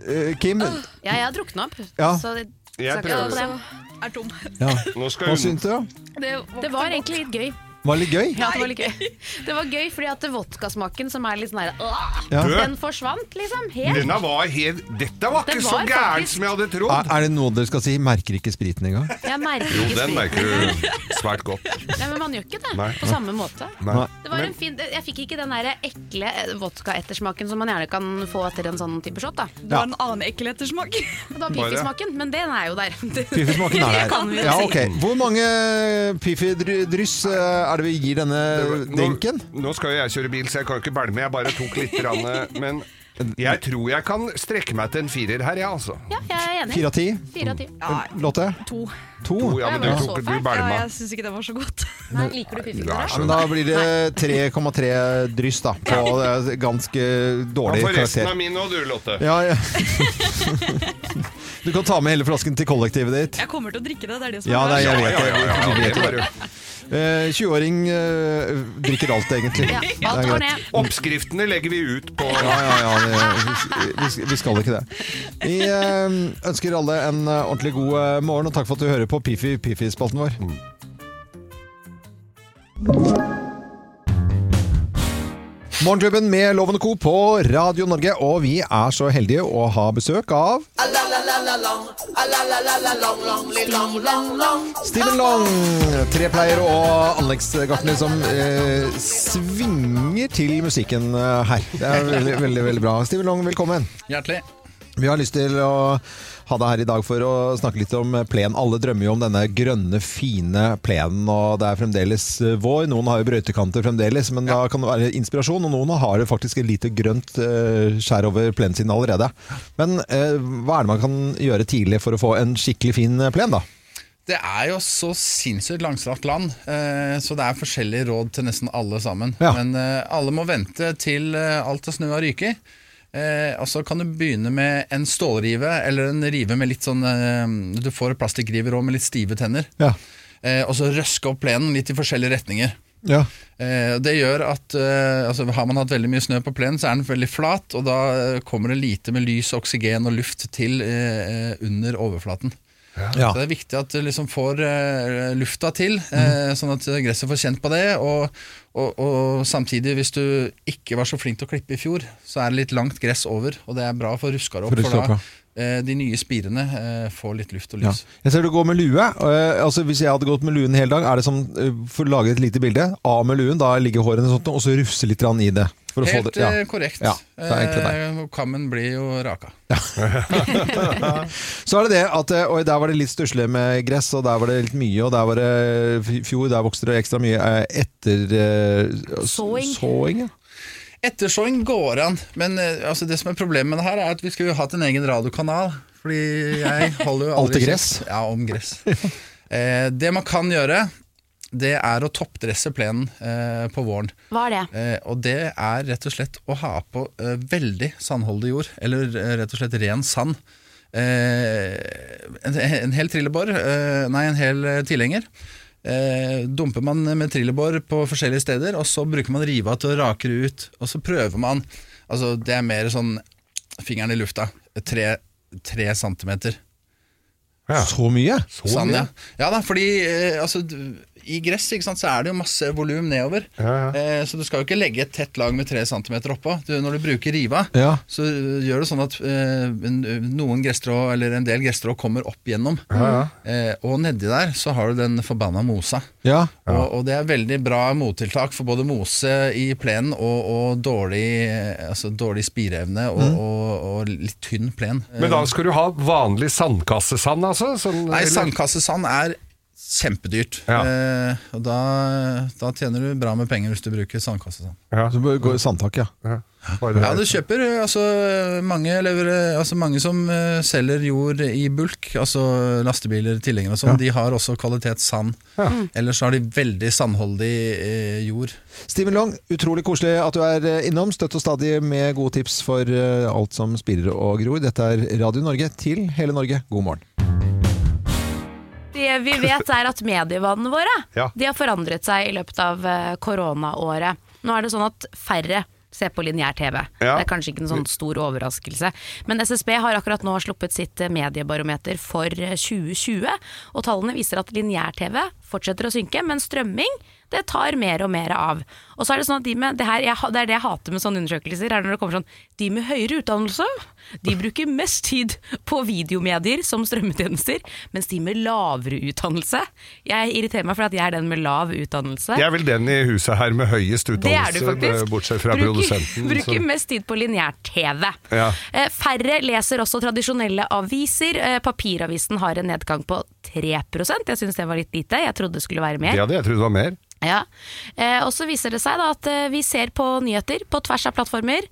eh, Kim, ja, jeg har drukna opp. Ja. Så det, Jeg prøver. Er tom. ja. Nå skal hva hun syns du? da? Det, det var egentlig litt gøy. Var det litt gøy? Ja, det var litt gøy. Det var gøy fordi at vodkasmaken, som er litt sånn her «Åh!» Ja. Den forsvant, liksom. Helt. denne var helt Dette var Det ikke så var gærent faktisk- som jeg hadde Er, trodd. er det noe dere skal si? Merker ikke spriten engang? Jeg merker Jo, ikke den spriten. merker du svært godt. Nei, men man gjør ikke det Nei. på samme måte. Nei. Det var Men- en fin, jeg fikk ikke den der ekle vodka-ettersmaken som man gjerne kan få etter en sånn type shot. da. det var en annen ekkel ettersmak. Det var Bare- Piffi-smaken, men den er jo der. Piffi-smaken er Det kan vi der. Ja, ok. Hvor mange piffidryss eh, er det vi gir denne drinken? Nå, nå skal jo jeg kjøre bil, så jeg kan jo ikke bælme. Jeg bare tok litt, rann, men jeg tror jeg kan strekke meg til en firer her, jeg, altså. Ja, jeg er enig. Fire av ti? Fire av ti. Ja, Lotte? to. To? to ja, men du tok du bælma. Ja, jeg syns ikke det var så godt. Nei, liker du er Tore? så- Men da blir det 3,3 dryss da, på ganske dårlig Da dårlig får resten av min nå, du, Lotte. Ja, ja. Du kan ta med hele flasken til kollektivet ditt. Jeg kommer til å drikke det. Det er det som Ja, er Ja, ja, ja, ja, det. Jeg vet det. Eh, 20-åring eh, drikker alt, egentlig. Ja, Det er alt går greit. ned. Oppskriftene legger vi ut på Ja, ja, ja, det, vi, vi skal ikke det. Vi eh, ønsker alle en eh, ordentlig god eh, morgen, og takk for at du hører på Pifi Pifi-spalten vår. Morgenklubben med Loven Co. på Radio Norge, og vi er så heldige å ha besøk av Steven Long, trepleier og anleggsgartner som eh, svinger til musikken eh, her. Det er veldig, veldig, veldig bra. Steven Long, velkommen. Hjertelig. Vi har lyst til å ha deg her i dag for å snakke litt om plen. Alle drømmer jo om denne grønne, fine plenen, og det er fremdeles vår. Noen har jo brøytekanter fremdeles, men da kan det være inspirasjon, og noen har det faktisk et lite grønt eh, skjær over plenen sin allerede. Men eh, hva er det man kan gjøre tidlig for å få en skikkelig fin plen, da? Det er jo så sinnssykt langstrakt land, eh, så det er forskjellige råd til nesten alle sammen. Ja. Men alle må vente til alt har snø og ryket. Eh, altså kan du begynne med en stålrive, eller en rive med litt sånn eh, Du får plastikkriver òg med litt stive tenner. Ja. Eh, og så røske opp plenen litt i forskjellige retninger. Ja. Eh, det gjør at eh, altså, Har man hatt veldig mye snø på plenen, så er den veldig flat, og da eh, kommer det lite med lys, oksygen og luft til eh, under overflaten. Ja. Så det er viktig at du liksom får eh, lufta til, eh, sånn at gresset får kjent på det. Og, og, og samtidig, hvis du ikke var så flink til å klippe i fjor, så er det litt langt gress over, og det er bra for ruskere opp. For For, da de nye spirene eh, får litt luft og Ja. lys. Jeg ser du går med lue. Eh, altså Hvis jeg hadde gått med luen hele dag, er det som eh, for å lage et lite bilde. Av med luen, da ligger hårene og og så rufse litt i det. For å få Helt det. Ja. eh, korrekt. Ja, det er. Eh, kammen blir jo raka. Så er det det at eh, oi, der var det litt stusslig med gress, og der var det litt mye, og der var det fjor, der vokste det ekstra mye eh, etter eh, Såing. såing ja. Ettersåing går an, men eh, altså, det som er problemet med det her, er at vi skulle jo hatt en egen radiokanal. Fordi jeg holder jo aldri i gress? Ja, om gress. eh, det man kan gjøre, det er å toppdresse plenen eh, på våren. Hva er det? Eh, og det er rett og slett å ha på eh, veldig sandholdig jord, eller eh, rett og slett ren sand. Eh, en, en hel trillebår, eh, nei, en hel tilhenger. Eh, dumper man med trillebår på forskjellige steder, og så bruker man riva til å rake det ut. Og så prøver man Altså, det er mer sånn fingeren i lufta. Tre, tre centimeter. Ja. Så mye? Sand, ja. ja da, fordi eh, altså, i gress ikke sant, så er det jo masse volum nedover. Ja, ja. Eh, så du skal jo ikke legge et tett lag med 3 cm oppå. Du, når du bruker riva, Ja. så gjør det sånn at eh, noen gresstrå, eller en del gresstrå kommer opp gjennom. Eh, og nedi der så har du den forbanna mosa. Ja. Og, og det er veldig bra mottiltak for både mose i plenen og, og dårlig, eh, altså dårlig spireevne og, og, og litt tynn plen. Men da skal du ha vanlig sandkassesand, altså? Sånn, Nei, sandkassesand er kjempedyrt. Ja. Eh, og da, da tjener du bra med penger hvis du bruker sandkasse. Sånn. Ja. Så går gå i sandtak, ja. Ja. Ja, du kjøper eh, altså, mange, lever, altså, mange som uh, selger jord i bulk, altså lastebiler, tilhengere og sånn, de har også kvalitetssand. Ellers har de veldig sandholdig uh, jord. Steven Long, utrolig koselig at du er eh, innom. Støtt og stadig med gode tips for uh, alt som spirer og gror. Dette er Radio Norge til hele Norge. God morgen. Det vi vet er at medievanene våre Ja. De har forandret seg i løpet av eh, koronaåret. Nå er det sånn at færre ser på lineær-TV. Ja. Det er kanskje ikke en sånn stor overraskelse. Men SSB har akkurat nå sluppet sitt eh, mediebarometer for eh, 2020. Og tallene viser at lineær-TV fortsetter å synke, men strømming det tar mer og mer av. Og så er Det sånn at de med, det, her, jeg, det er det jeg hater med sånne undersøkelser. er når det kommer sånn, De med høyere utdannelse de bruker mest tid på videomedier som strømmetjenester, mens de med lavere utdannelse Jeg irriterer meg for at jeg er den med lav utdannelse. Jeg er vel den i huset her med høyest Det er du utdannelse, faktisk. bortsett fra bruker, produsenten. Bruker så. mest tid på lineær-TV. Ja. Eh, Færre leser også tradisjonelle aviser. Eh, Papiravisen har en nedgang på 3% Jeg syns det var litt lite. Jeg trodde det skulle være mer. Det hadde jeg trodd var mer. Ja. Eh, og så viser det seg da at vi ser på nyheter på tvers av plattformer.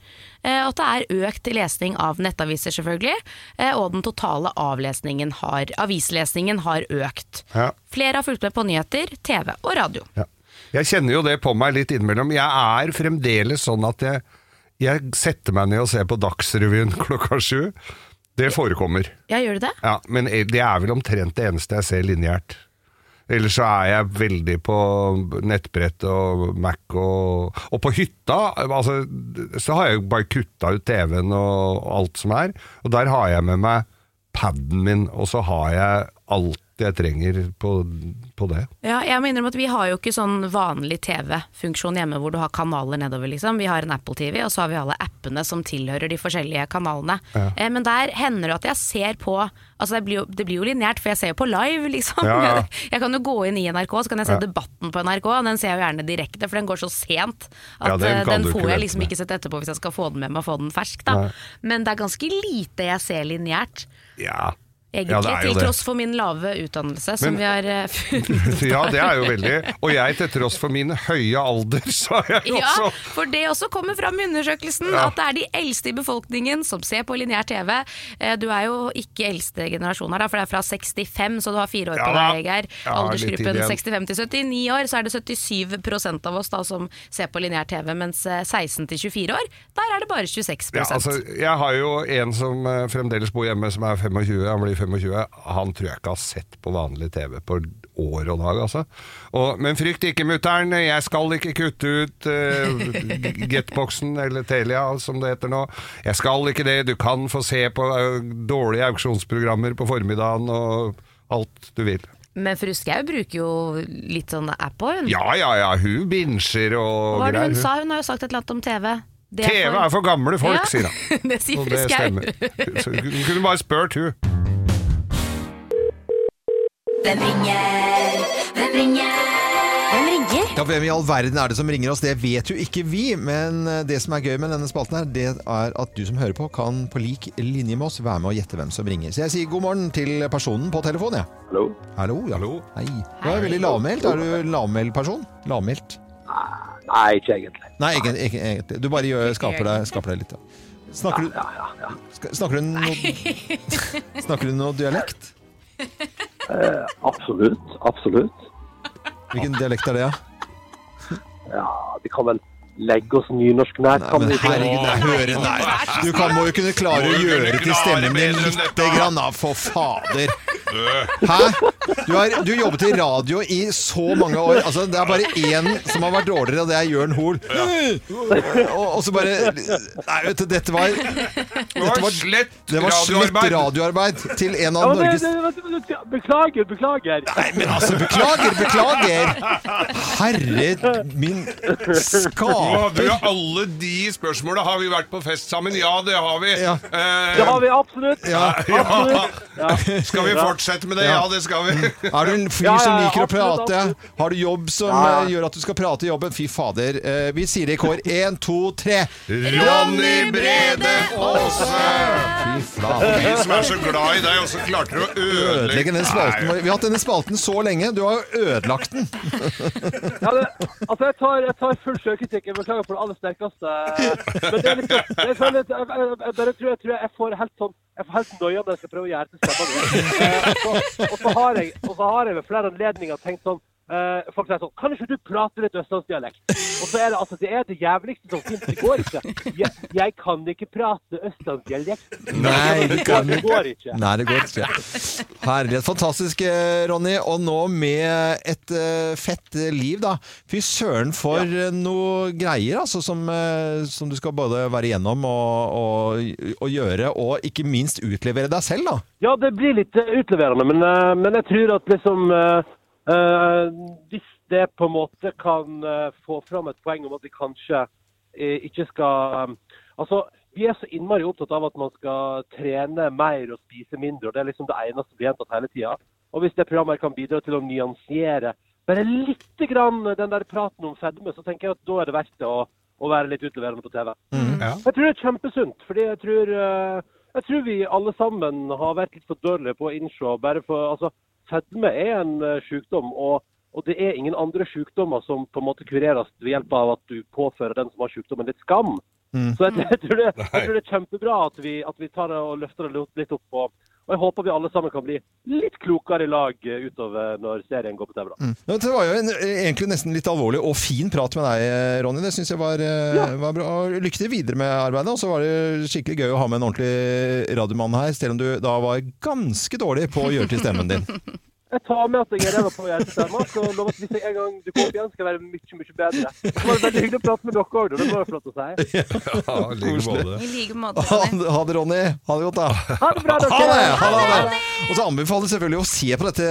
Eh, at det er økt lesning av nettaviser, selvfølgelig. Eh, og den totale avlesningen har, avislesningen har økt. Ja. Flere har fulgt med på nyheter, TV og radio. Ja. Jeg kjenner jo det på meg litt innimellom. Jeg er fremdeles sånn at jeg, jeg setter meg ned og ser på Dagsrevyen klokka sju. Det forekommer. Ja, gjør du det? Ja, men det er vel omtrent det eneste jeg ser lineært. Ellers så er jeg veldig på nettbrett og Mac og, og på hytta. Altså, så har jeg bare kutta ut TV-en og alt som er. Og der har jeg med meg paden min, og så har jeg alt jeg trenger på, på det. Ja, jeg må innrømme at Vi har jo ikke sånn vanlig TV-funksjon hjemme hvor du har kanaler nedover. liksom. Vi har en Apple TV, og så har vi alle appene som tilhører de forskjellige kanalene. Eh, men der hender det at jeg ser på Altså Det blir jo, det blir jo lineært, for jeg ser jo på live, liksom. Ja, ja. Jeg kan jo gå inn i NRK, så kan jeg se Ja. Debatten på NRK. og Den ser jeg jo gjerne direkte, for den går så sent at Ja, den eh, den får jeg liksom ikke sett etterpå hvis jeg skal få den med meg og få den fersk. da. Nei. Men det er ganske lite jeg ser lineært. Ja, Egentlig, Ja, til tross for min lave utdannelse, som Men- vi har eh, funnet ja, det er jo veldig. Og jeg, til tross for min høye alder, så er jeg Ja, også for det også kommer fram i undersøkelsen, Ja. at det er de eldste i befolkningen som ser på lineær TV. Eh, Du er jo ikke eldste generasjon her, for det er fra 65, så du har fire år på deg, Geir. Aldersgruppen 65 til 79 år, så er det 77% av oss da som ser på lineær TV, mens eh, 16 til 24 år, der er det bare 26 ja, altså, Jeg har jo en som eh, fremdeles bor hjemme, som er 25. Han blir 25. Han tror jeg ikke har sett på vanlig TV på år og dag, altså. Og, men frykt ikke, mutter'n. Jeg skal ikke kutte ut uh, Getboxen, eller Telia, som det heter nå. Jeg skal ikke det. Du kan få se på uh, dårlige auksjonsprogrammer på formiddagen og alt du vil. Men fru Skau bruker jo litt sånn app òg, hun. Ja, ja, ja. Hun binsjer og Hva var det greier. hun sa? Hun har jo sagt et eller annet om TV. Det TV er for gamle folk, Ja, sier han. det sier fru Skau. Hun kunne bare spurt hun. Hvem ringer? Hvem ringer? Hvem ringer? Ja, Hvem i all verden er det som ringer oss? Det vet jo ikke vi. Men eh, det som er gøy med denne spalten, her, det er at du som hører på, kan på lik linje med oss være med og gjette hvem som ringer. Så jeg sier god morgen til personen på telefonen, jeg. Ja. Hallo? Hallo. Ja. Hallo. Hei. Du er veldig lavmælt. Er du lavmælt person? Lavmælt? Nei, ikke egentlig. Nei, ikke, ikke, egentlig. Du bare gjør, skaper, deg, skaper deg litt. Ja. Snakker, du, Ja, ja, ja. snakker, du noe, snakker du noe dialekt? Eh, absolutt, absolutt. Hvilken dialekt er det, da? Ja, de kan vel legge oss nynorsk nær, Nei, men herregud, nei, høre nei. Du kan, må jo kunne klare å gjøre til stemmen din lite grann, da, for fader. Hæ? Du har du jobbet i radio i så mange år. Altså, det er bare én som har vært dårligere, og det er Jørn Hoel. Og, og så bare Nei, vet du, dette var Det var slett Det var slett radioarbeid. til en av Norges beklager, beklager. Nei, men altså, beklager, beklager! Herre min Nå hadde jo alle de spørsmåla Har vi vært på fest sammen? Ja, det har vi. Ja. Eh, Det har vi absolutt. Ja. Absolutt. Ja. Skal vi fortsette med det? Ja, det skal vi. Er du en fyr Ja, ja, som liker å absolutt, prate? absolutt. Har du jobb som Ja. eh, gjør at du skal prate i jobben? Fy fader. Eh, vi sier det i kår. Én, to, tre. Ronny Brede Aase! Fy flate. Vi som er så glad i deg, og så klarte du å Ødelegge ødelegge den spalten vår. Vi har hatt denne spalten så lenge. Du har jo ødelagt den. Ja, det, altså, jeg tar, jeg tar full sjølkritikk. Jeg beklager for det aller sterkeste. Men det er liksom Jeg, føler, jeg, jeg, jeg, tror, jeg tror jeg får helt sånn jeg får helt noia når jeg skal prøve å gjøre til stemma mi. Og så- Og så har jeg og så har jeg ved flere anledninger tenkt sånn eh, Folk sier sånn Kan ikke du prate litt østlandsdialekt? Og så er det altså Det er det jævligste som finnes. Det går ikke. Jeg, jeg kan ikke prate østlandsdialekt. Nei, det, går, det går ikke. Nei, det går ikke. Herlighet. Fantastisk, eh, Ronny. Og nå med et uh, fett liv, da. Fy søren for ja. noe greier altså, som, uh, som du skal både være igjennom og, og, og gjøre, og ikke minst utlevere deg selv, da. Ja, det blir litt utleverende, men, men jeg tror at liksom Hvis det på en måte kan eh, få fram et poeng om at vi kanskje eh, ikke skal eh, Altså, vi er så innmari opptatt av at man skal trene mer og spise mindre. og Det er liksom det eneste som blir gjentatt hele tida. Og hvis det programmet kan bidra til å nyansere bare litt grann den der praten om fedme, så tenker jeg at da er det verdt det å, å være litt utleverende på TV. Ja. Jeg tror det er kjempesunt, fordi jeg tror, eh, jeg tror vi alle sammen har vært litt for dårlige på å innse bare for, altså, Fedme er en eh, sykdom, og, og det er ingen andre sykdommer som på en måte kureres ved hjelp av at du påfører den som har sykdommen litt skam. Så jeg, jeg, tror det, jeg tror det er kjempebra at vi, at vi tar det og løfter det litt opp. Og, og jeg håper vi alle sammen kan bli litt klokere i lag eh, utover når serien går på TV. da. Det var jo en, egentlig nesten litt alvorlig og fin prat med deg, Ronny. Det syns jeg var, ja. var bra. Lykke til videre med arbeidet. Og så var det skikkelig gøy å ha med en ordentlig radiomann her, selv om du da var ganske dårlig på å gjøre til stemmen din. Jeg tar med at jeg er ræva på hjertestemmer, så lover at hvis jeg en gang dukker opp igjen, skal jeg være mye, mye bedre. Det var veldig hyggelig å prate med dere òg, det var flott å si. Ja, i like måte. I like måte. Ha, ha det, Ronny. Ha det godt, da. Ha det bra, Ha det! dere! Ha det, ha det. Og så anbefaler jeg selvfølgelig å se på dette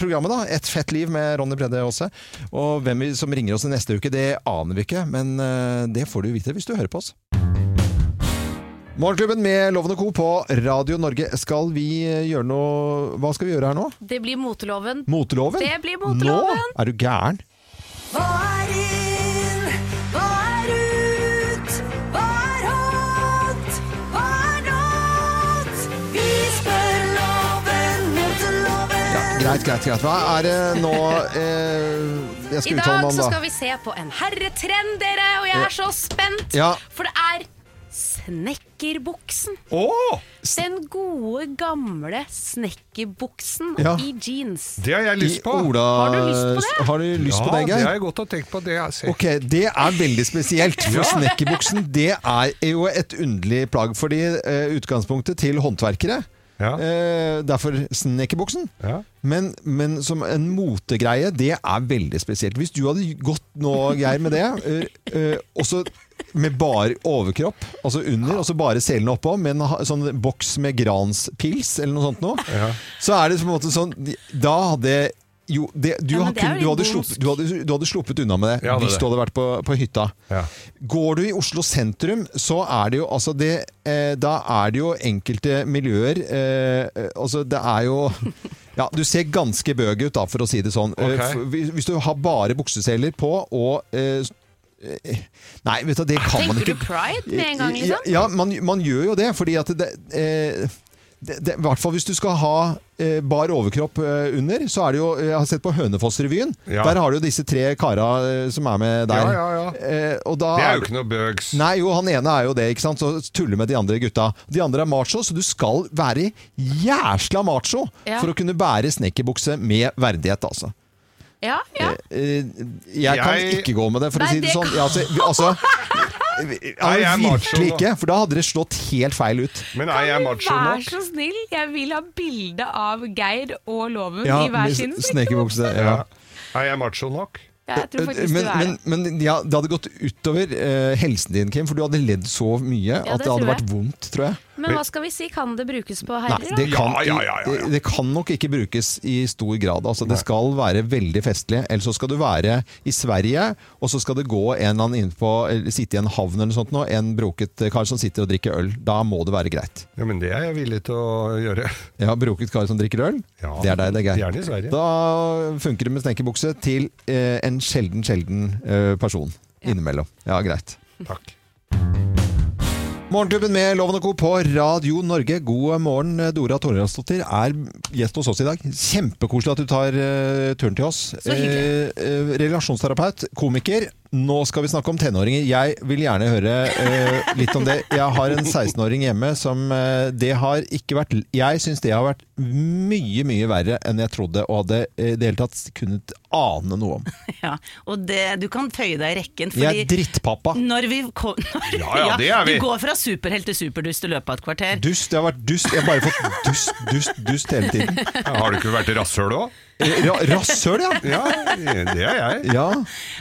programmet. da Et fett liv med Ronny Bredde også. Og hvem som ringer oss neste uke, det aner vi ikke. Men eh, det får du vite hvis du hører på oss. Morgenklubben med Loven og Co. på Radio Norge. Skal vi gjøre noe Hva skal vi gjøre her nå? Det blir moteloven. Moteloven? Det blir moteloven. Nå? Er du gæren? Hva er inn? Hva er ut? Hva er hot? Hva er not? Vi spør loven, moteloven. Greit, greit, greit. Hva er det nå eh, Jeg I dag uttale meg om, så skal vi se på en herretrend, dere, og jeg er så spent. Ja. For det snekkerbuksen. Oh! Den gode, gamle snekkerbuksen Ja. i jeans. Det har jeg lyst på. Ola, Har du lyst på det? Har du lyst ja, på det, det har jeg godt å tenke på. Det. Ok, Det er veldig spesielt, for Ja. snekkerbuksen det er jo et underlig plagg. Fordi uh, utgangspunktet til håndverkere Ja. eh, Derfor snekkerbuksen. Ja. Men, men som en motegreie, det er veldig spesielt. Hvis du hadde gått nå, Geir, med det, eh, eh, også med bare overkropp, altså under, og så bare selene oppå, med en sånn boks med granspils eller noe sånt noe, så er det på en måte sånn Da hadde jo, det, du, Ja, det kun, du, hadde sluppet, du, hadde, du hadde sluppet unna med det Ja, det hvis det. du hadde vært på, på hytta. Ja. Går du i Oslo sentrum, så er det jo altså det, eh, Da er det jo enkelte miljøer eh, eh, Altså, det er jo ja, Du ser ganske bøg ut, da, for å si det sånn. Okay. Hvis, du har bare bukseseler på og eh, eh, Nei, vet du, det kan man Tenker du pride med en gang, liksom? Ja, ja man, man gjør jo det, fordi at det, eh, det, det, I hvert fall hvis du skal ha eh, bar overkropp eh, under, så er det jo Jeg har sett på Hønefoss-revyen. Ja. Der har du jo disse tre kara eh, som er med der. Ja, ja, ja. Eh, og da Det er jo ikke noe bøgs. Nei, jo, han ene er jo det, ikke sant? Så tuller med de andre gutta. De andre er macho, så du skal være jæsla macho Ja. for å kunne bære snekkerbukse med verdighet, altså. Ja, ja. Eh, jeg kan Jeg- ikke gå med det, for Nei, å si det det sånn. kan- Ja, altså, altså Nei, jeg er macho virkelig nå. ikke, for da hadde det slått helt feil ut. Men er jeg macho Vær så snill, jeg vil ha bilde av Geir og Loven Ja, i hver sin snekkerbukse. Ja. Ja. Er jeg macho nok? Ja, jeg tror faktisk Men, du er men, men ja, det hadde gått utover uh, helsen din, Kim, for du hadde ledd så mye at det det hadde vært vondt, tror jeg. Men hva skal vi si, kan det brukes på Nei, det kan, Ja, ja, ja. Det, det kan nok ikke brukes i stor grad. Altså, det skal være veldig festlig. Eller så skal du være i Sverige, og så skal det gå en eller annen innpå sitte i en havn eller noe sånt nå, en broket kar som sitter og drikker øl. Da må det være greit. Ja, men det er jeg villig til å gjøre. Ja, broket kar som drikker øl? Ja, det er deg, det er Gjerne i Sverige. Da funker det med snekkerbukse til eh, en sjelden, sjelden eh, person innimellom. Ja, greit. Takk. Morgenklubben med Loven og Co. på Radio Norge. God morgen, Dora Toralsdottir er gjest hos oss i dag. Kjempekoselig at du tar uh, turen til oss. Så hyggelig. Eh, eh, relasjonsterapeut, komiker. Nå skal vi snakke om tenåringer. Jeg vil gjerne høre uh, litt om det. Jeg har en 16-åring hjemme som uh, Det har ikke vært Jeg syns det har vært mye, mye verre enn jeg trodde, og hadde eh, i det hele tatt kunnet ane noe om. Ja, og det, du kan føye deg i rekken. Jeg er drittpappa. når vi kom, når, Ja, ja, det er vi. Du går fra superhelt til superdust i løpet av et kvarter. Dust. Jeg har vært dust. Jeg har bare fått dust, dust, dust hele tiden. Ja, har du ikke vært rasshøl òg? Ra Rasshøl, ja! Ja, det er jeg. Ja.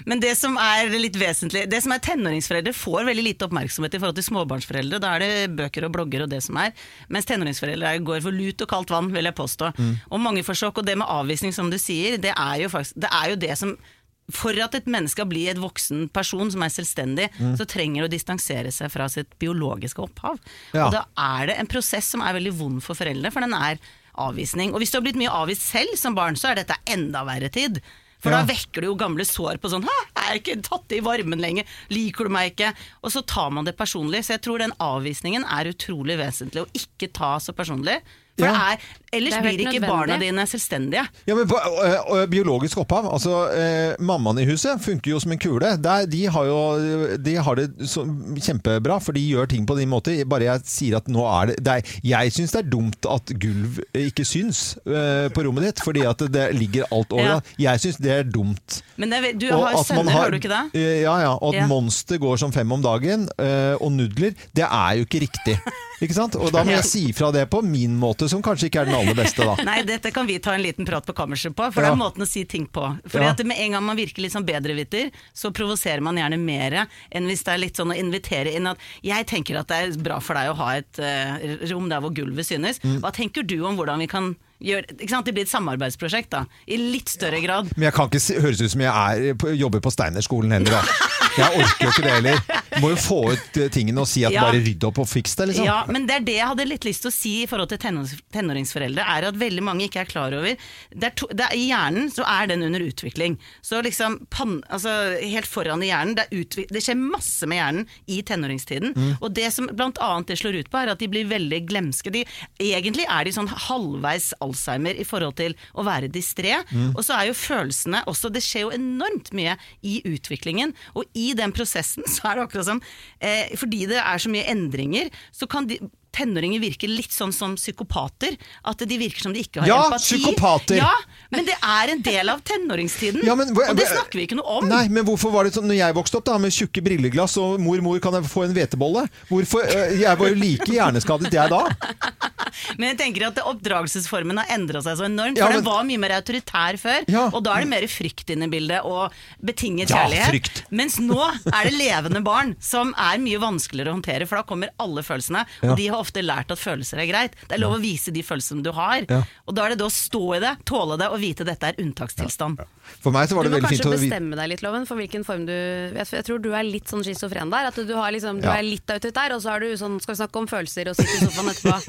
Men det som er litt vesentlig Det som er tenåringsforeldre får veldig lite oppmerksomhet i forhold til småbarnsforeldre. Da er det bøker og blogger og det som er. Mens tenåringsforeldre går for lut og kaldt vann, vil jeg påstå. Og mange får sjokk. Og det med avvisning, som du sier, det er jo, faktisk, det, er jo det som for at et menneske skal bli et voksen person som er selvstendig, så trenger det å distansere seg fra sitt biologiske opphav. Ja. Og da er det en prosess som er veldig vond for foreldre, for den er avvisning. Og hvis du har blitt mye avvist selv som barn, så er dette enda verre tid. For Ja. da vekker du jo gamle sår på sånn 'Hæ, jeg er ikke tatt i varmen lenger. Liker du meg ikke?' Og så tar man det personlig. Så jeg tror den avvisningen er utrolig vesentlig å ikke ta så personlig. For Ja. det er, ellers Det blir ikke nødvendig. barna dine selvstendige. Ja, men på, ø, ø, Biologisk opphav. altså eh, Mammaen i huset funker jo som en kule. Der, de, har jo, de har det så, kjempebra, for de gjør ting på din måte. Bare jeg sier at nå er det, det er, Jeg syns det er dumt at gulv ikke syns eh, på rommet ditt, fordi at det ligger alt over. Ja. Jeg syns det er dumt. Men det, du har at sønner, har du ikke det? Ja, ja. Og at Ja. Monster går som fem om dagen, eh, og nudler, det er jo ikke riktig. Ikke sant? Og da må jeg si fra det på min måte, som kanskje ikke er den aller beste, da. Nei, dette kan vi ta en liten prat på kammerset på, for Ja. det er måten å si ting på. Fordi Ja. Med en gang man virker litt sånn bedreviter, så provoserer man gjerne mer enn hvis det er litt sånn å invitere inn at 'jeg tenker at det er bra for deg å ha et uh, rom der hvor gulvet synes'. Mm. Hva tenker du om hvordan vi kan sant? Det blir et samarbeidsprosjekt, da. I litt større grad. Men jeg kan ikke høres ut som jeg er, jobber på Steinerskolen heller, da. Jeg orker jo ikke det heller. Må jo få ut eh, tingene og si at Ja. bare rydd opp og fiks det, liksom. Ja, men det er det jeg hadde litt lyst til å si i forhold til tenårings tenåringsforeldre, er at veldig mange ikke er klar over det er to, det er, I hjernen så er den under utvikling. Så liksom pan, altså Helt foran i hjernen. Det, er utvik, det skjer masse med hjernen i tenåringstiden. Mm. Og det som blant annet det slår ut på, er at de blir veldig glemske. De, egentlig er de sånn halvveis Alzheimer i forhold til å være distré. Mm. Og så er jo følelsene også Det skjer jo enormt mye i utviklingen. Og i den prosessen så er det akkurat som eh, Fordi det er så mye endringer, så kan de Tenåringer virker litt sånn som psykopater. At de virker som de ikke har Ja, empati. psykopater! Ja, Men det er en del av tenåringstiden, Ja, men og det snakker vi ikke noe om. Nei, men hvorfor var det sånn Når jeg vokste opp da med tjukke brilleglass og mor, mor, kan jeg få en hvetebolle? Hvorfor, Jeg var jo like hjerneskadet jeg da. Men jeg tenker at oppdragelsesformen har endra seg så enormt. Ja, For men- den var mye mer autoritær før, Ja. og da er det mer frykt inne i bildet, og betinget Ja, kjærlighet. frykt. Mens nå er det levende barn, som er mye vanskeligere å håndtere, for da kommer alle følelsene. Ja. Og de har ofte lært at følelser er greit. Det er lov å vise de følelsene du har. Ja. Og da er det det å stå i det, tåle det, og vite at dette er unntakstilstand. For meg så var Du det må veldig fint kanskje bestemme deg litt, Loven, for hvilken form du Jeg, jeg tror du er litt sånn schizofren der. At du, har liksom, du Ja. er litt autoritær, og så er du sånn Skal vi snakke om følelser og sitte i sofaen etterpå?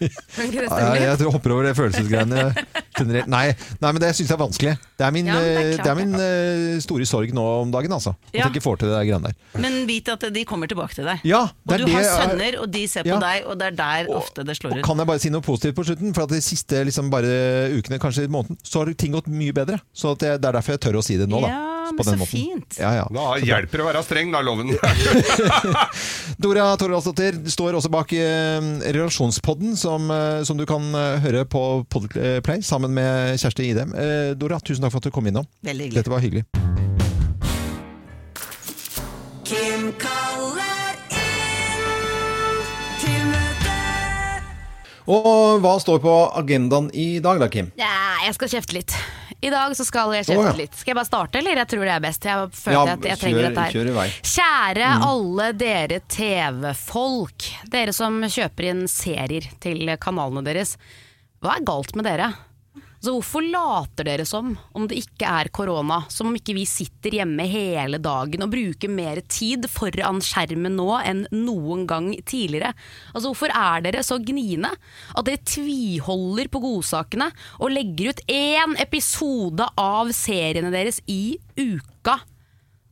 Jeg, litt? jeg hopper over det følelsesgreiene generelt. Nei, nei, men det syns jeg er vanskelig. Det er min, Ja, det er øh, klart det er min uh, store sorg nå om dagen, altså. At Ja. jeg ikke får til det greiene der. Men vit at de kommer tilbake til deg. Ja, og det du har sønner, og de ser på deg, og det er der ofte det slår ut. kan jeg bare si noe positivt på slutten? For at de siste liksom bare ukene, kanskje måneden, så har ting gått mye bedre. Så det er derfor jeg tør å si det nå, da. Men den så måten. fint. Ja, ja. Da hjelper det å være streng, da, loven. Dora Toralsdottir står også bak eh, Relasjonspodden, som, eh, som du kan eh, høre på Podplay sammen med Kjersti Idem. Eh, Dora, tusen takk for at du kom innom. Veldig hyggelig. Dette var hyggelig. Kim. Og hva står på agendaen i dag da, Kim? Ja, jeg skal kjefte litt. I dag så skal jeg kjefte kjøpe ja. litt. Skal jeg bare starte, eller? Jeg tror det er best. Jeg føler Ja, at jeg trenger kjør- dette her. kjør i vei. Kjære alle dere TV-folk. Dere som kjøper inn serier til kanalene deres. Hva er galt med dere? Så hvorfor later dere som om det ikke er korona? Som om ikke vi sitter hjemme hele dagen og bruker mer tid foran skjermen nå enn noen gang tidligere? Altså Hvorfor er dere så gniende at dere tviholder på godsakene og legger ut én episode av seriene deres i uka?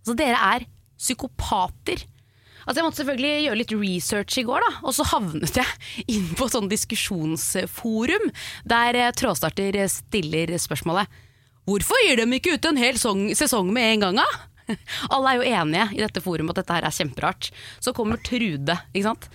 Altså Dere er psykopater. Altså Jeg måtte selvfølgelig gjøre litt research i går, da, og så havnet jeg inn på et sånn diskusjonsforum der eh, Trådstarter stiller spørsmålet Hvorfor gir de ikke ut en hel song, sesong med en gang, da? Alle er jo enige i dette forumet at dette her er kjemperart. Så kommer Trude, ikke sant.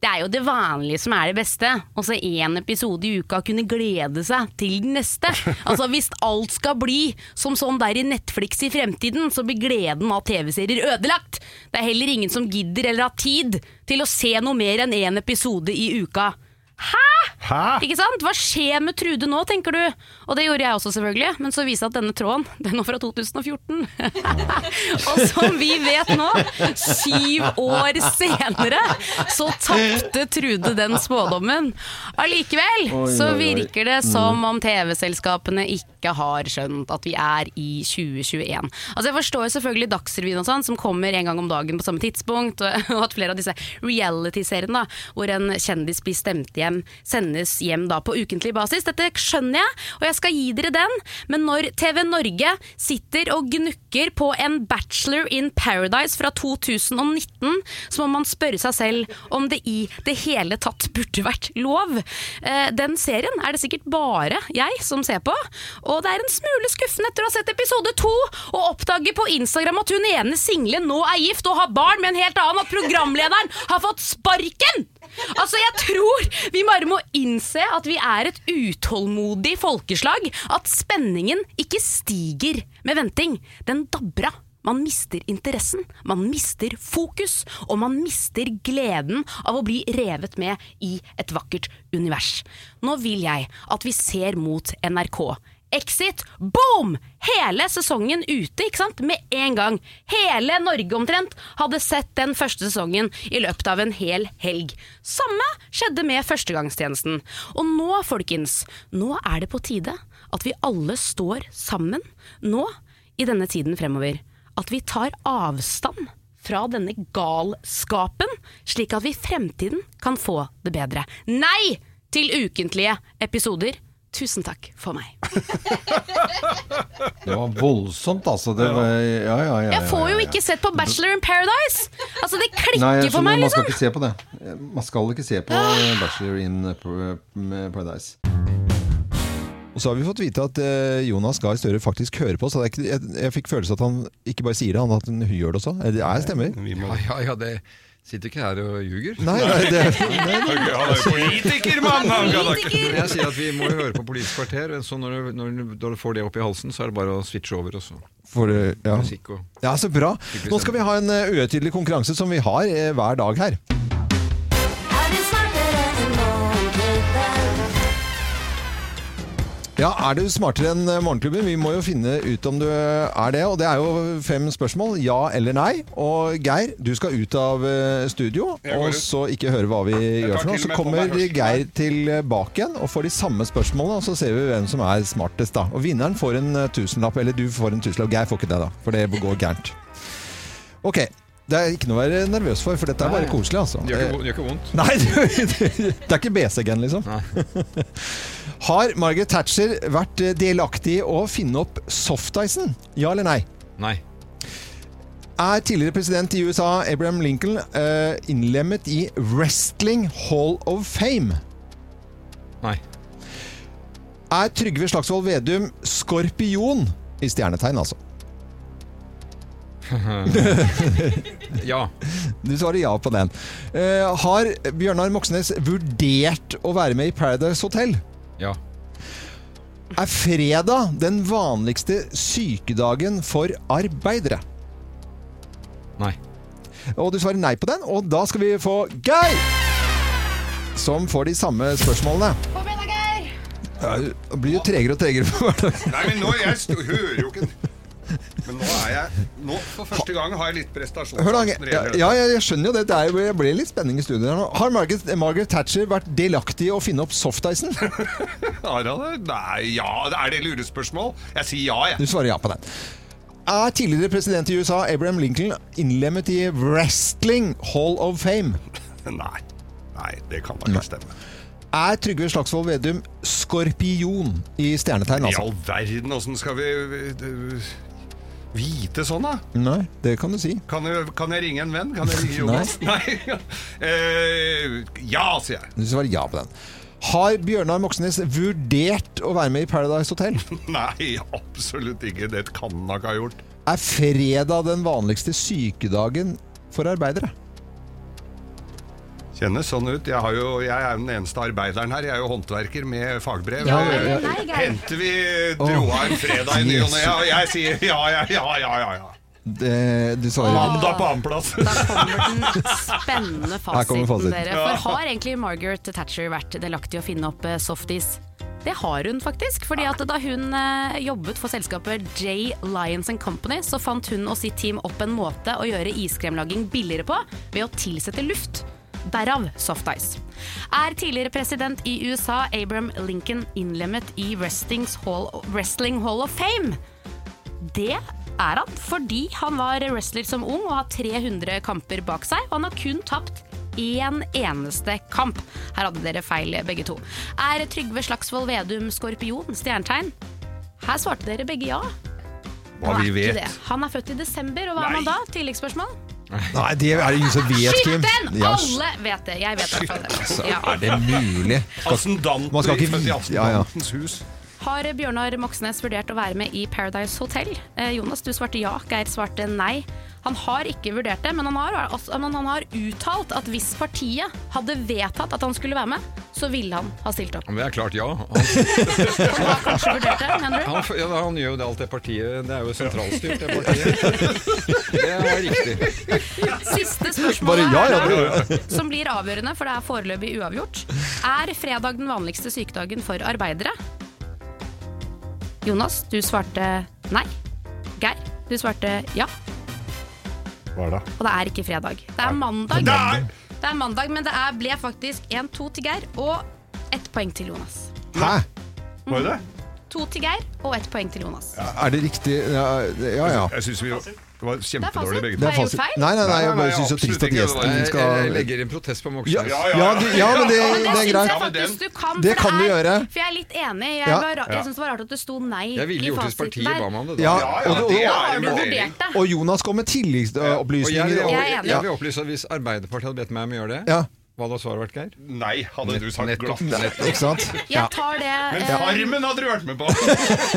Det er jo det vanlige som er det beste. Å se én episode i uka kunne glede seg til den neste. Altså Hvis alt skal bli som sånn der i Netflix i fremtiden, så blir gleden av TV-serier ødelagt. Det er heller ingen som gidder eller har tid til å se noe mer enn én episode i uka. Hæ?! Hæ? Ikke sant? Hva skjer med Trude nå, tenker du? Og det gjorde jeg også, selvfølgelig. Men så viste det at denne tråden den var fra 2014. og som vi vet nå, syv år senere, så tapte Trude den spådommen. Allikevel så virker det som om TV-selskapene ikke har skjønt at vi er i 2021. Altså Jeg forstår jo selvfølgelig Dagsrevyen og sånn, som kommer en gang om dagen på samme tidspunkt, og at flere av disse reality-seriene, da, hvor en kjendis blir stemt hjem, sendes hjem da på ukentlig basis. Dette skjønner jeg, og jeg skal gi dere den, men når TV Norge sitter og gnukker på en Bachelor in Paradise fra 2019, så må man spørre seg selv om det i det hele tatt burde vært lov. Eh, Den serien er det sikkert bare jeg som ser på, og det er en smule skuffende etter å ha sett episode to og oppdage på Instagram at hun ene single nå er gift og har barn med en helt annen, og programlederen har fått sparken! Altså, jeg tror vi bare må innse at vi er et utålmodig folkeslag. At spenningen ikke stiger med venting. Den dabber av. Man mister interessen, man mister fokus, og man mister gleden av å bli revet med i et vakkert univers. Nå vil jeg at vi ser mot NRK. Exit, boom! Hele sesongen ute, ikke sant? Med en gang. Hele Norge omtrent hadde sett den første sesongen i løpet av en hel helg. Samme skjedde med førstegangstjenesten. Og nå, folkens, nå er det på tide at vi alle står sammen. Nå, i denne tiden fremover. At vi tar avstand fra denne galskapen, slik at vi i fremtiden kan få det bedre. Nei til ukentlige episoder! Tusen takk for meg. Det var voldsomt, altså. Det var, ja, ja, ja, Jeg får jo ikke sett på Bachelor in Paradise! Altså, det Nei, klikker jeg for meg, meg, man skal liksom. ikke se på det. Man skal ikke se på Bachelor in Paradise. Og så har vi fått vite at eh, Jonas Gahr Støre faktisk hører på, så det er jeg, jeg fikk følelse at han ikke bare sier det, han at han gjør det også. Det er stemmer. Ja, ja, ja, det sitter ikke her og ljuger. Nei, nei, det, nei, nei. Han er politiker, mann! Jeg sier at vi må høre på Politisk kvarter, så når du, når du, får det opp i halsen, så er det bare å switche over Også. For, ja. musikk og ja, så bra. Nå skal vi ha en eh, uhøytidelig konkurranse som vi har eh, hver dag her. Ja, Er du smartere enn eh, Morgenklubben? Vi må jo finne ut om du er det. Og det er jo fem spørsmål. Ja eller nei. Og Geir, du skal ut av eh, studio, og så ikke høre hva vi gjør for noe. Så kommer. Geir tilbake igjen og får de samme spørsmålene, og så ser vi hvem som er smartest, da. Og vinneren får en eh, tusenlapp, eller du får en tusenlapp. Geir får ikke det, da, for det går gærent. Ok. Det er ikke noe å være nervøs for, for dette er bare koselig, altså. Det gjør ikke, vondt. Nei, det, det er ikke BCG-en, liksom. Nei. Har Margaret Thatcher vært eh, delaktig i å finne opp softicen? Ja eller nei? Nei. Er tidligere president i USA, Abraham Lincoln, eh, innlemmet i Wrestling Hall of Fame? Nei. Er Trygve Slagsvold Vedum skorpion i stjernetegn, altså? Ja. Du svarer ja på den. Eh, har Bjørnar Moxnes vurdert å være med i Paradise Hotel? Ja. Er fredag den vanligste sykedagen for arbeidere? Nei. Og du svarer nei på den, og da skal vi få Geir! Som får de samme spørsmålene. Kom igjen da, Geir! Ja, blir jo tregere og tregere for hver dag. Nei, men nå, jeg hører jo ikke Men nå er jeg Nå for første gang har jeg litt prestasjonsangst. Når ja, ja, jeg skjønner jo det. Det, jo, ble litt spenning i studiet her nå. Har Margaret, Margaret Thatcher vært delaktig i å finne opp softicen? Har han det? Nei, ja, er det lurespørsmål? Jeg sier ja, Du svarer ja på den. Er tidligere president i USA, Abraham Lincoln, innlemmet i Wrestling Hall of Fame? Nei. Nei, det kan da ikke stemme. Er Trygve Slagsvold Vedum skorpion i stjernetegn, I altså? all verden, åssen skal vi- vite sånn, da? Nei, det kan du si. Kan jeg, kan jeg ringe en venn? Kan jeg ringe Jonas? Nei. Eh, ja, sier jeg. Du svarer ja på den. Har Bjørnar Moxnes vurdert å være med i Paradise Hotel? Nei, absolutt ikke. Det kan han ikke ha gjort. Er fredag den vanligste sykedagen for arbeidere? Kjennes sånn ut. Jeg, har jo, jeg er jo den eneste arbeideren her. Jeg er jo håndverker med fagbrev. Ja, ja, ja. Henter vi dro av en fredag i ny og ne? og jeg sier ja, ja, ja, ja. ja. Det, du svarer Mandag på annenplass. Da kommer den spennende fasiten, fasiten. dere. For har egentlig Margaret Thatcher vært delaktig i å finne opp softis? Det har hun faktisk. fordi at Da hun eh, jobbet for selskapet J. Lions and Company, så fant hun og sitt team opp en måte å gjøre iskremlaging billigere på ved å tilsette luft. Derav soft ice. Er tidligere president i USA Abraham Lincoln innlemmet i Hall, Wrestling Hall of Fame? Det er han, fordi han var wrestler som ung og har 300 kamper bak seg, og han har kun tapt én eneste kamp. Her hadde dere feil, begge to. Er Trygve Slagsvold Vedum skorpion, stjernetegn? Her svarte dere begge ja. Hva vi vet. Han er født i desember, og hva er man da? Tilleggsspørsmål? Nei, det er det ingen som vet, Skyt Kim. den! Ja, Alle vet det. Jeg vet det. altså. Ja. er det mulig? Man skal ikke vite- ja, ja. Har Bjørnar Moxnes vurdert å være med i Paradise Hotel? Eh, Jonas, du svarte ja. Geir svarte nei. Han har ikke vurdert det, men han har, altså, men han har uttalt at hvis partiet hadde vedtatt at han skulle være med, så ville han ha stilt opp. Men det er klart ja. Han, Han har kanskje vurdert det, mener du? han, ja, han gjør jo det alt det partiet Det er jo sentralstyrt, det partiet. Det er riktig. Siste spørsmål ja, ja, det det. som blir avgjørende, for det er foreløpig uavgjort. Er fredag den vanligste sykedagen for arbeidere? Jonas, du svarte nei. Geir, du svarte ja. Hva er det? Og det er ikke fredag. Det er mandag. Nei! Det er mandag, Men det er, ble faktisk 1-2 til Geir og ett poeng til Jonas. Hæ? Var det det? To til Geir og ett poeng til Jonas. Er det riktig? Ja, ja. ja. Jeg synes vi det var kjempedårlig begge Det to. Det er fasit. Nei, nei, nei, jeg Nei, nei, bare syns så trist at gjesten skal jeg legger inn protest på ja, Moxnes. ja, ja, ja, Ja, men det det er greit. faktisk du kan. Det kan du er- gjøre. For jeg er litt enig. Jeg, var, jeg syns det var rart at det sto nei i fasiten. Jeg ville gjort hvis partiet ba meg om det. Da. Ja, Ja, ja, og, det og, er det? og Jonas kom med Og jeg, tilleggsopplysninger. Jeg er enig. jeg vil opplyse at Hvis Arbeiderpartiet hadde bedt meg om å gjøre det, Ja, hva hadde svaret vært, Geir? Nei, hadde du sagt glatt. ikke sant? Jeg tar det Men eh, Farmen hadde du vært med på!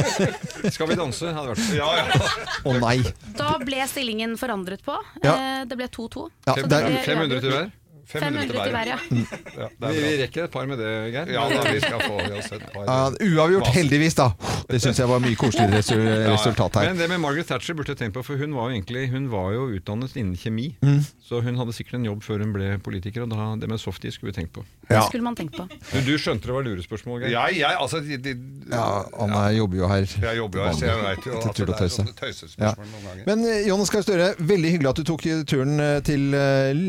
Skal vi danse? Hadde vært Ja, ja. Å nei. Da ble stillingen forandret på. Ja. Eh, Det ble 2-2. Ja, Så det er- 500 til hver. 500 til hver, ja. Ja, Vi, er vi rekker et par med det, Geir. Ja, da, vi skal få oss et par. Uh, uavgjort, heldigvis, da. Det syns jeg var mye koseligere resu- resultat her. Men det med Margaret Thatcher burde jeg tenkt på, for hun var jo egentlig Hun var jo utdannet innen kjemi. Mm. Så hun hadde sikkert en jobb før hun ble politiker, og da, det med softie skulle vi tenkt på. Det skulle man tenkt på. Du, du skjønte det var lurespørsmål, Geir? Jeg, jeg, altså de, de, Ja, Anna jobber jo her. Jeg jobber jo her, så jeg vet jo at det er sånne tøysespørsmål noen ganger. Men eh, Jonas Gahr Støre, veldig hyggelig at du tok turen eh, til eh,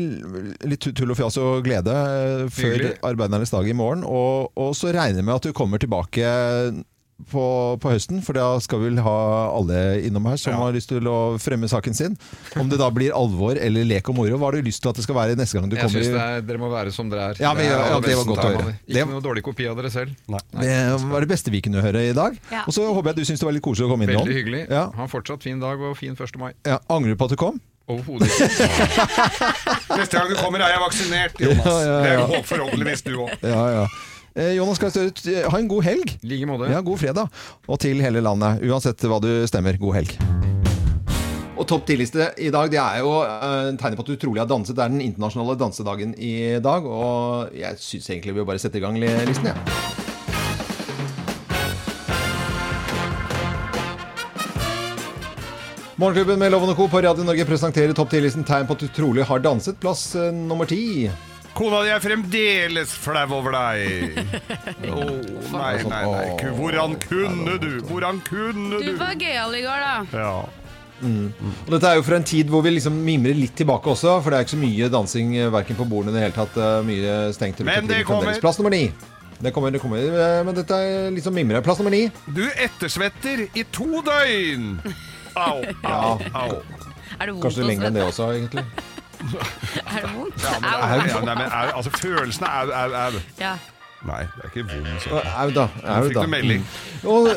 litt tull og fjas og glede eh, før Hyggelig. arbeidernes dag i morgen. Og, og så regner jeg med at du kommer tilbake på, på høsten, for da skal vi vel ha alle innom her som Ja. har lyst til å fremme saken sin. Om det da blir alvor eller lek og moro. Hva har du lyst til at det skal være neste gang du Jeg kommer? syns i- dere må være som dere er. Ja, men- Det er ja, det var godt å høre. Det- Ikke noe dårlig kopi av dere selv. Det var det beste vi kunne høre i dag. Ja. Og så håper jeg du syns det var litt koselig å komme innom. Veldig hyggelig. Ja. Ha fortsatt fin dag og fin 1. mai. Ja, angrer du på at du kom? Overhodet ikke. Neste gang du kommer, er jeg vaksinert, Jonas. Ja, ja, ja. Det er forhåpentligvis du òg. Ja, ja. Eh, Jonas Gahr Støre, ha en god helg. I like måte. Ja, god fredag. Og til hele landet, uansett hva du stemmer, god helg. Og topp 10-liste i dag, det er jo eh, tegnet på at du trolig har danset. Det er den internasjonale dansedagen i dag, og jeg syns egentlig vi bare setter i gang li- listen, jeg. Morgenklubben med Loven og Co. på Radio Norge presenterer topp 10-listen tegn på at du trolig har danset. Plass eh, nummer ti. Kona di er fremdeles flau over deg. Å, nei, nei, nei. Ku- Hvordan kunne du? Hvordan kunne Du du? var gøyal i går, da. Ja. Og dette er jo fra en tid hvor vi liksom mimrer litt tilbake også, for det er ikke så mye dansing eh, verken på bordene i det hele tatt. eh, Mye stengt. Men det fremdeles. kommer. Plass nummer ni. Det kommer, det kommer. eh, Men dette er liksom mimre. Plass nummer ni. Du ettersvetter i to døgn. Au, au, au. Er det vondt Kanskje lenger enn det også, egentlig. Er det vondt? Ja, men, Au. ja, nei, men au, altså, følelsene au, au, au. Ja. Nei, det er ikke vondt. Å, Au da. Au Fikk da. du melding? Mm. Og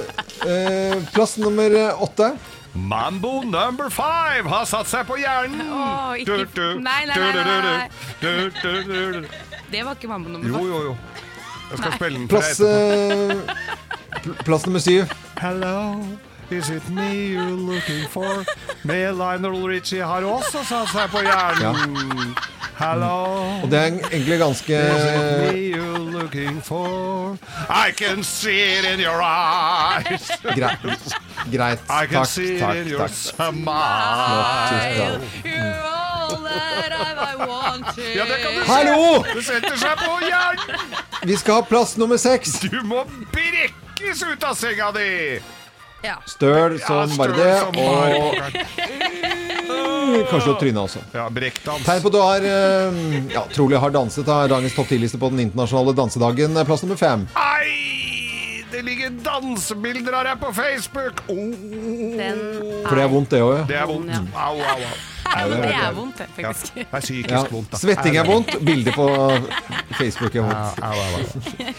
eh, plass nummer eh, åtte. Mambo number five har satt seg på hjernen! Å, ikke- Du, du, Nei, nei, nei, nei, nei. du, du, du, du. Det var ikke mambo nummer Jo, fem. jo, jo. Jeg skal Nei. spille den for Plass, deg etterpå. eh, pl- plass nummer syv. Hello, is it me you're looking for? Med Lionel Richie har også satt seg på hjernen. Hello. Og det er egentlig ganske Is it me you're looking for? I can see it in your eyes. greit. greit. I can Takk, see it takk, in your smile. You're all that I've wanted. Ja, det kan du se. Det setter seg på hjernen. Vi skal ha plass nummer seks. Du må brekkes ut av senga di. Ja. Støl som bare det. Og kanskje å tryne også. Ja, brekkdans. Tegn på at du har eh, ja, trolig har danset. Da. Dagens topp 10-liste på den internasjonale dansedagen. Plass nummer fem. Ai, det ligger dansebilder av deg på Facebook. Oh, Den For det er vondt, det òg. det er vondt. Ja. Au, au, au. Ja, men det er- vondt, det, Ja, det er psykisk Ja. vondt. da. Svetting er vondt. Bilde på Facebook er vondt.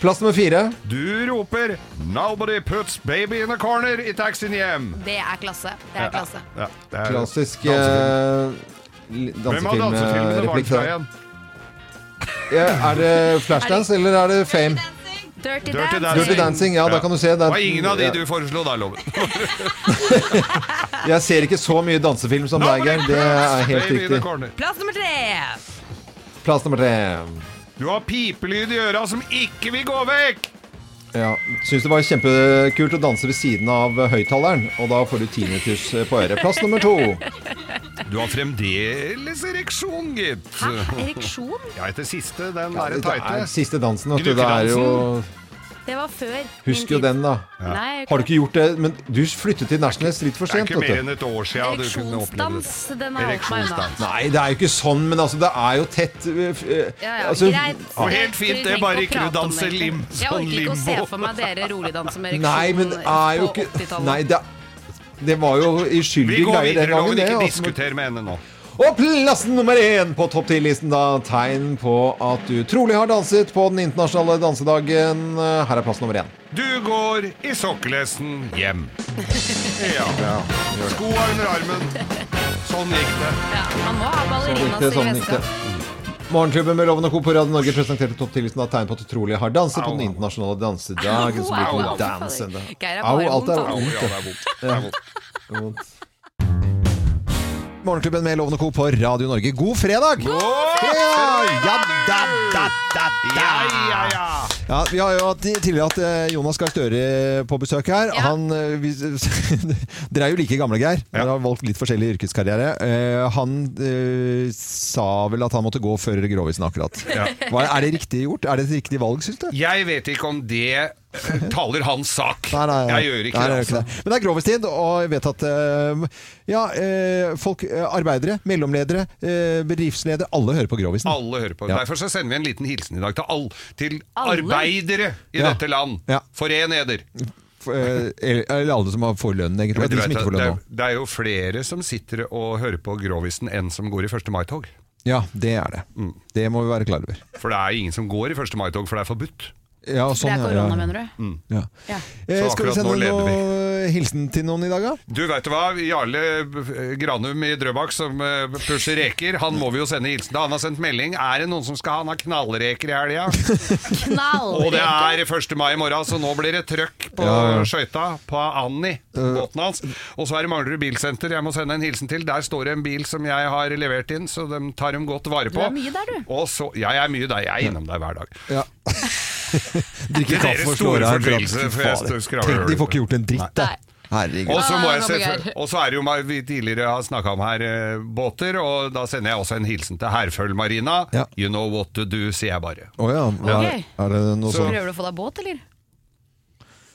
Plass nummer fire. Du roper 'Nobody puts baby in a corner' i taxien hjem. Det er klasse. Det er klasse. Ja, det er Klassisk dansefilm. eh, Hvem av dansefilmene var det dansefilmreplikk fra igjen? Ja, er det Flashdance eller er det Fame? Dirty, Dirty Dancing. Dirty Dancing, ja, da kan du se. Det var ingen av de ja. du foreslo da, Loven. Jeg ser ikke så mye dansefilm som deg, Geir. Det er helt riktig. Plass nummer tre. Plass nummer tre. Du har pipelyd i øra som ikke vil gå vekk! Ja. Syns det var kjempekult å danse ved siden av høyttaleren, og da får du tinnitus på øret. Plass nummer to. Du har fremdeles ereksjon, gitt. Hæ? Ereksjon? Ja, etter siste, den Ja, derre det er teite. siste dansen, vet du. Det er jo Det var før. Husk jo den, da. Nei, Har du ikke gjort det? Men du flyttet til Nærsnes litt for Det er ikke mer enn et år siden du kunne oppleve Ereksjonsdans, den har holdt meg unna. Nei, det er jo ikke sånn, men altså, det er jo tett uh, Ja, ja, altså, greit. Og helt fint, det, bare ikke du danser lim, Jeg sånn orker ikke å se for meg dere rolig danse med ereksjon Nei, men det er jo på 80-tallet. Nei, det, det var jo Vi uskyldige går greier den videre, gangen, Loven. Ikke altså. diskuter med henne nå. Og plassen nummer én på topp 10-listen, da. Tegn på at du trolig har danset på den internasjonale dansedagen. Her er plass nummer én. Du går i sokkelesten hjem. Ja. Skoa under armen. Sånn gikk det. Ja, man må ha Sånn gikk ballerinas det, i sånn veska. Morgenklubben med Loven og Co. på Radio Norge presenterte topp 10-listen av tegn på at du trolig har danset på Au, den au. internasjonale dansedagen. au, Au, au, au, au, au, au, au, Au, au, alt er vondt, Au, vondt. ja, au, au, au, Det er vondt. det er vondt. Morgenklubben med Lovende Co. på Radio Norge. God fredag! fredag! Ja, da, da, da, da. Ja, ja, ja. Ja, Vi har jo hatt, tidligere hatt eh, Jonas Gahr Støre på besøk her. Ja. Han, eh, vi, dere er jo like gamle, Geir. Dere har valgt litt forskjellig yrkeskarriere. Eh, han eh, sa vel at han måtte gå før Grovisen akkurat. Ja. Hva, er det riktig gjort? Er det et riktig valg, syns du? Jeg vet ikke om det taler hans sak. Nei, nei, nei. Jeg gjør ikke Nei, det. altså. ikke det. Men det er grovestid, og jeg vet at eh, ja, eh, folk, eh, arbeidere, mellomledere, eh, bedriftsledere, alle hører på Grovisen. Alle hører på. Ja. Derfor så sender vi en liten hilsen i dag til, all, til Alle? arbeidere i Ja. dette land. Ja. Foren eder. Eller, alle som har får lønn, egentlig. De som vet får det, er, det er jo flere som sitter og hører på Grovisen enn som går i 1. mai-tog. Ja, det er det. Mm. Det må vi være klar over. For det er ingen som går i 1. mai-tog, for det er forbudt. Ja, Det sånn, er korona, ja. mener du? Ja. Ja. Eh, skal vi sende noen noe hilsen til noen i dag, da? Du vet hva, Jarle eh, Granum i Drøbak som eh, pusher reker, han må vi jo sende hilsen til. Han har sendt melding. Er det noen som skal ha han har knallreker i helga? Knall! Og det er 1. mai i morgen, så nå blir det trøkk på skøyta på Annie, båten hans. Og så er det Manglerud Bilsenter jeg må sende en hilsen til. Der står det en bil som jeg har levert inn, så dem tar dem godt vare på. Du er mye der, du. Og så, ja, jeg er mye der. Jeg er innom der hver dag. Ja. Drikke kaffe og slå av Tenk, de får ikke gjort en dritt, da. Herregud. Og så må jeg se, og så er det jo vi tidligere har snakka om her eh, båter, og da sender jeg også en hilsen til Herføl-Marina. Ja. You know what to do, sier jeg bare. Å ja. Er, er det noe Så- sånn Prøver du å få deg båt, eller?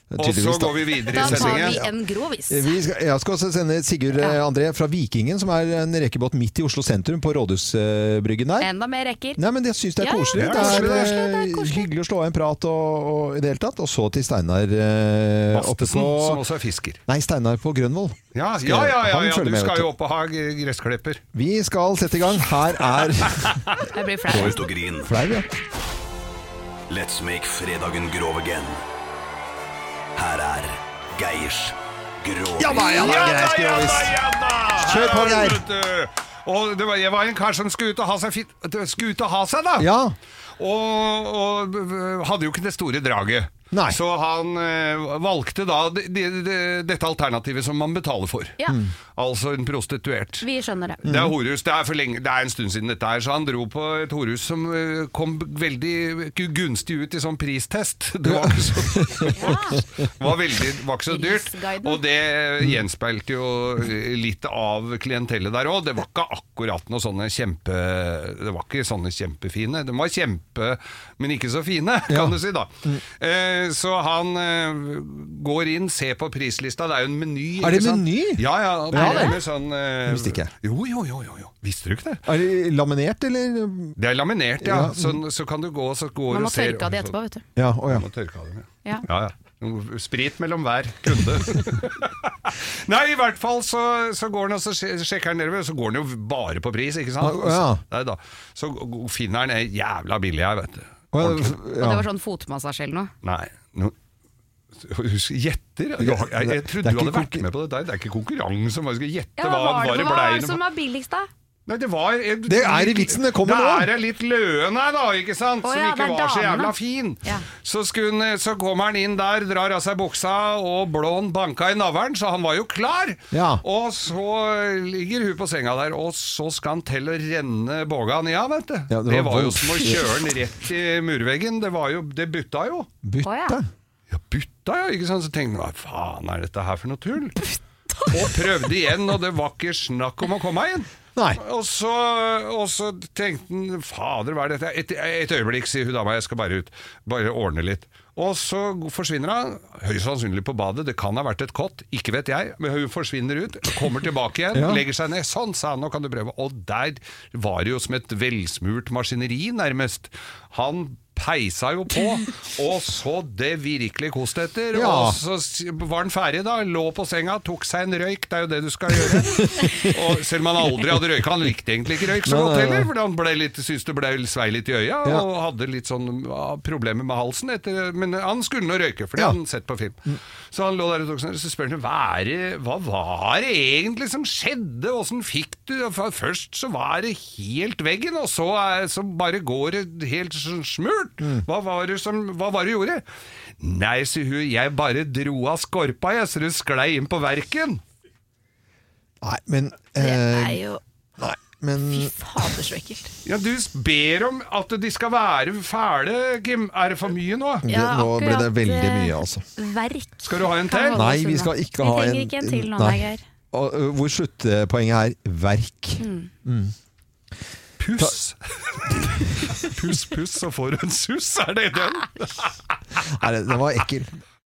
Og så går vi videre Da i tar vi sendingen. en grovis. Vi jeg skal også sende Sigurd eh, André fra Vikingen, som er en rekebåt midt i Oslo sentrum, på Rådhusbryggen der. Enda mer rekker. Nei, men jeg syns det er Ja, ja, koselig. det er det er, koselig, koselig, det er eh, koselig. hyggelig å slå av en prat og, og i det hele tatt. Og så til Steinar eh, oppe på som også er fisker. Nei, Steinar på Grønvoll. Ja, ja, ja, ja, ja du med, skal jo opp og ha gressklipper. Vi skal sette i gang. Her er Jeg blir flau. Ja. Let's make fredagen grov again. Her er Geirs Grovis. Ja da, ja da, ja da, Grovis. ja da! Kjør på, Geir. Og det var, jeg var en kar som skulle ut og ha seg, fit, skulle ut og ha seg da. Ja. Og, og hadde jo ikke det store draget. Nei. Så han eh, valgte da de, de, de, dette alternativet som man betaler for. Ja, Altså en prostituert. vi skjønner det. Det er horhus, det er, for lenge, det er en stund siden dette her, så han dro på et horhus som eh, kom veldig gunstig ut i sånn pristest. Det var ikke så, var veldig, var ikke så dyrt. Og det gjenspeilte jo litt av klientellet der òg. Det var ikke akkurat noe sånne kjempe Det var ikke sånne kjempefine. De var kjempe, men ikke så fine, kan Ja. du si, da. Eh, så han eh, går inn, ser på prislista. Det er jo en meny. Er det meny? Ja, ja. Er det? Med sånn, eh, Visste ikke. Jo, jo, jo, jo, jo. Visste du ikke det? Er det laminert, eller? Det er laminert, ja. Ja. Så, så kan du gå så går Man må tørke av det etterpå, vet du. Ja, å ja. Man må tørke av dem, ja. Ja. Ja, ja. Sprit mellom hver kunde. Nei, i hvert fall så, så går han og så sjekker han nedover, så går han jo bare på pris, ikke sant? Ja, ja. Da. Så finner han ei jævla billig her, vet du. Og det var sånn fotmassasje eller noe. Nei. No. Husk, Gjetter? Jeg, jeg, jeg, trodde er du hadde vært med på det der. Det er ikke konkurranse om hva du skal gjette. Ja, hva hva, var det, det hva blei var det som var billigst, da? Nei, det var Det er i vitsen, det kommer nå. Det er litt løen her, da, ikke sant? Å som ikke var så jævla fin. Ja. Så, hun, så kommer han inn der, drar av seg buksa, og blån banka i navlen, så han var jo klar. Ja. Og så ligger hun på senga der, og så skal han til å renne bågaen i, ja, vet du. Ja, det det, var var jo som å kjøre den rett i murveggen. Det, var jo, det butta jo. Bytte? Ja. bytta, butta, ja. Ikke sant? Så tenkte han, hva faen er dette her for noe tull? Og prøvde igjen, og det var ikke snakk om å komme inn. Nei. Og så, og så tenkte han Fader, hva er dette? Et, et øyeblikk, sier hun dama, jeg skal bare ut. Bare ordne litt. Og så forsvinner hun. Høyst sannsynlig på badet. Det kan ha vært et kott, ikke vet jeg. Men hun forsvinner ut, kommer tilbake igjen, Ja. legger seg ned. Sånn, sa han, nå kan du prøve. Og der var det jo som et velsmurt maskineri, nærmest. Han peisa jo på, og så det virkelig kost etter. Ja. Og så var han ferdig da, lå på senga, tok seg en røyk, det er jo det du skal gjøre. og selv om han aldri hadde røyka, han likte egentlig ikke røyk så godt heller, for han ble litt, syntes det ble svei litt i øya, Ja. og hadde litt sånn ja, problemer med halsen etter, men han skulle nå røyke, fordi Ja. han sett på film. Så han lå der og tok seg, så spør han, hva, det, hva var det egentlig som skjedde, hvordan fikk du, først så var det helt veggen, og så, er, så bare går det helt sånn smurt. Hva var det som, hva var det du gjorde? Nei, sier hun, jeg bare dro av skorpa, jeg, så du sklei inn på verken. Nei, men Det er eh, jo Nei, men Fy fader, så ekkelt. Ja, du ber om at de skal være fæle, Kim. Er det for mye nå? det, Ja, nå ble det akkurat, veldig eh, mye, altså. Verk. Skal du ha en kan til? holde Nei, oss vi unna. skal ikke vi ha en trenger ikke en til nå, Nei. Og, ø, hvor sluttpoenget er verk. Puss. puss, puss, så får du en suss. Er det den? Nei, det- den var ekkel.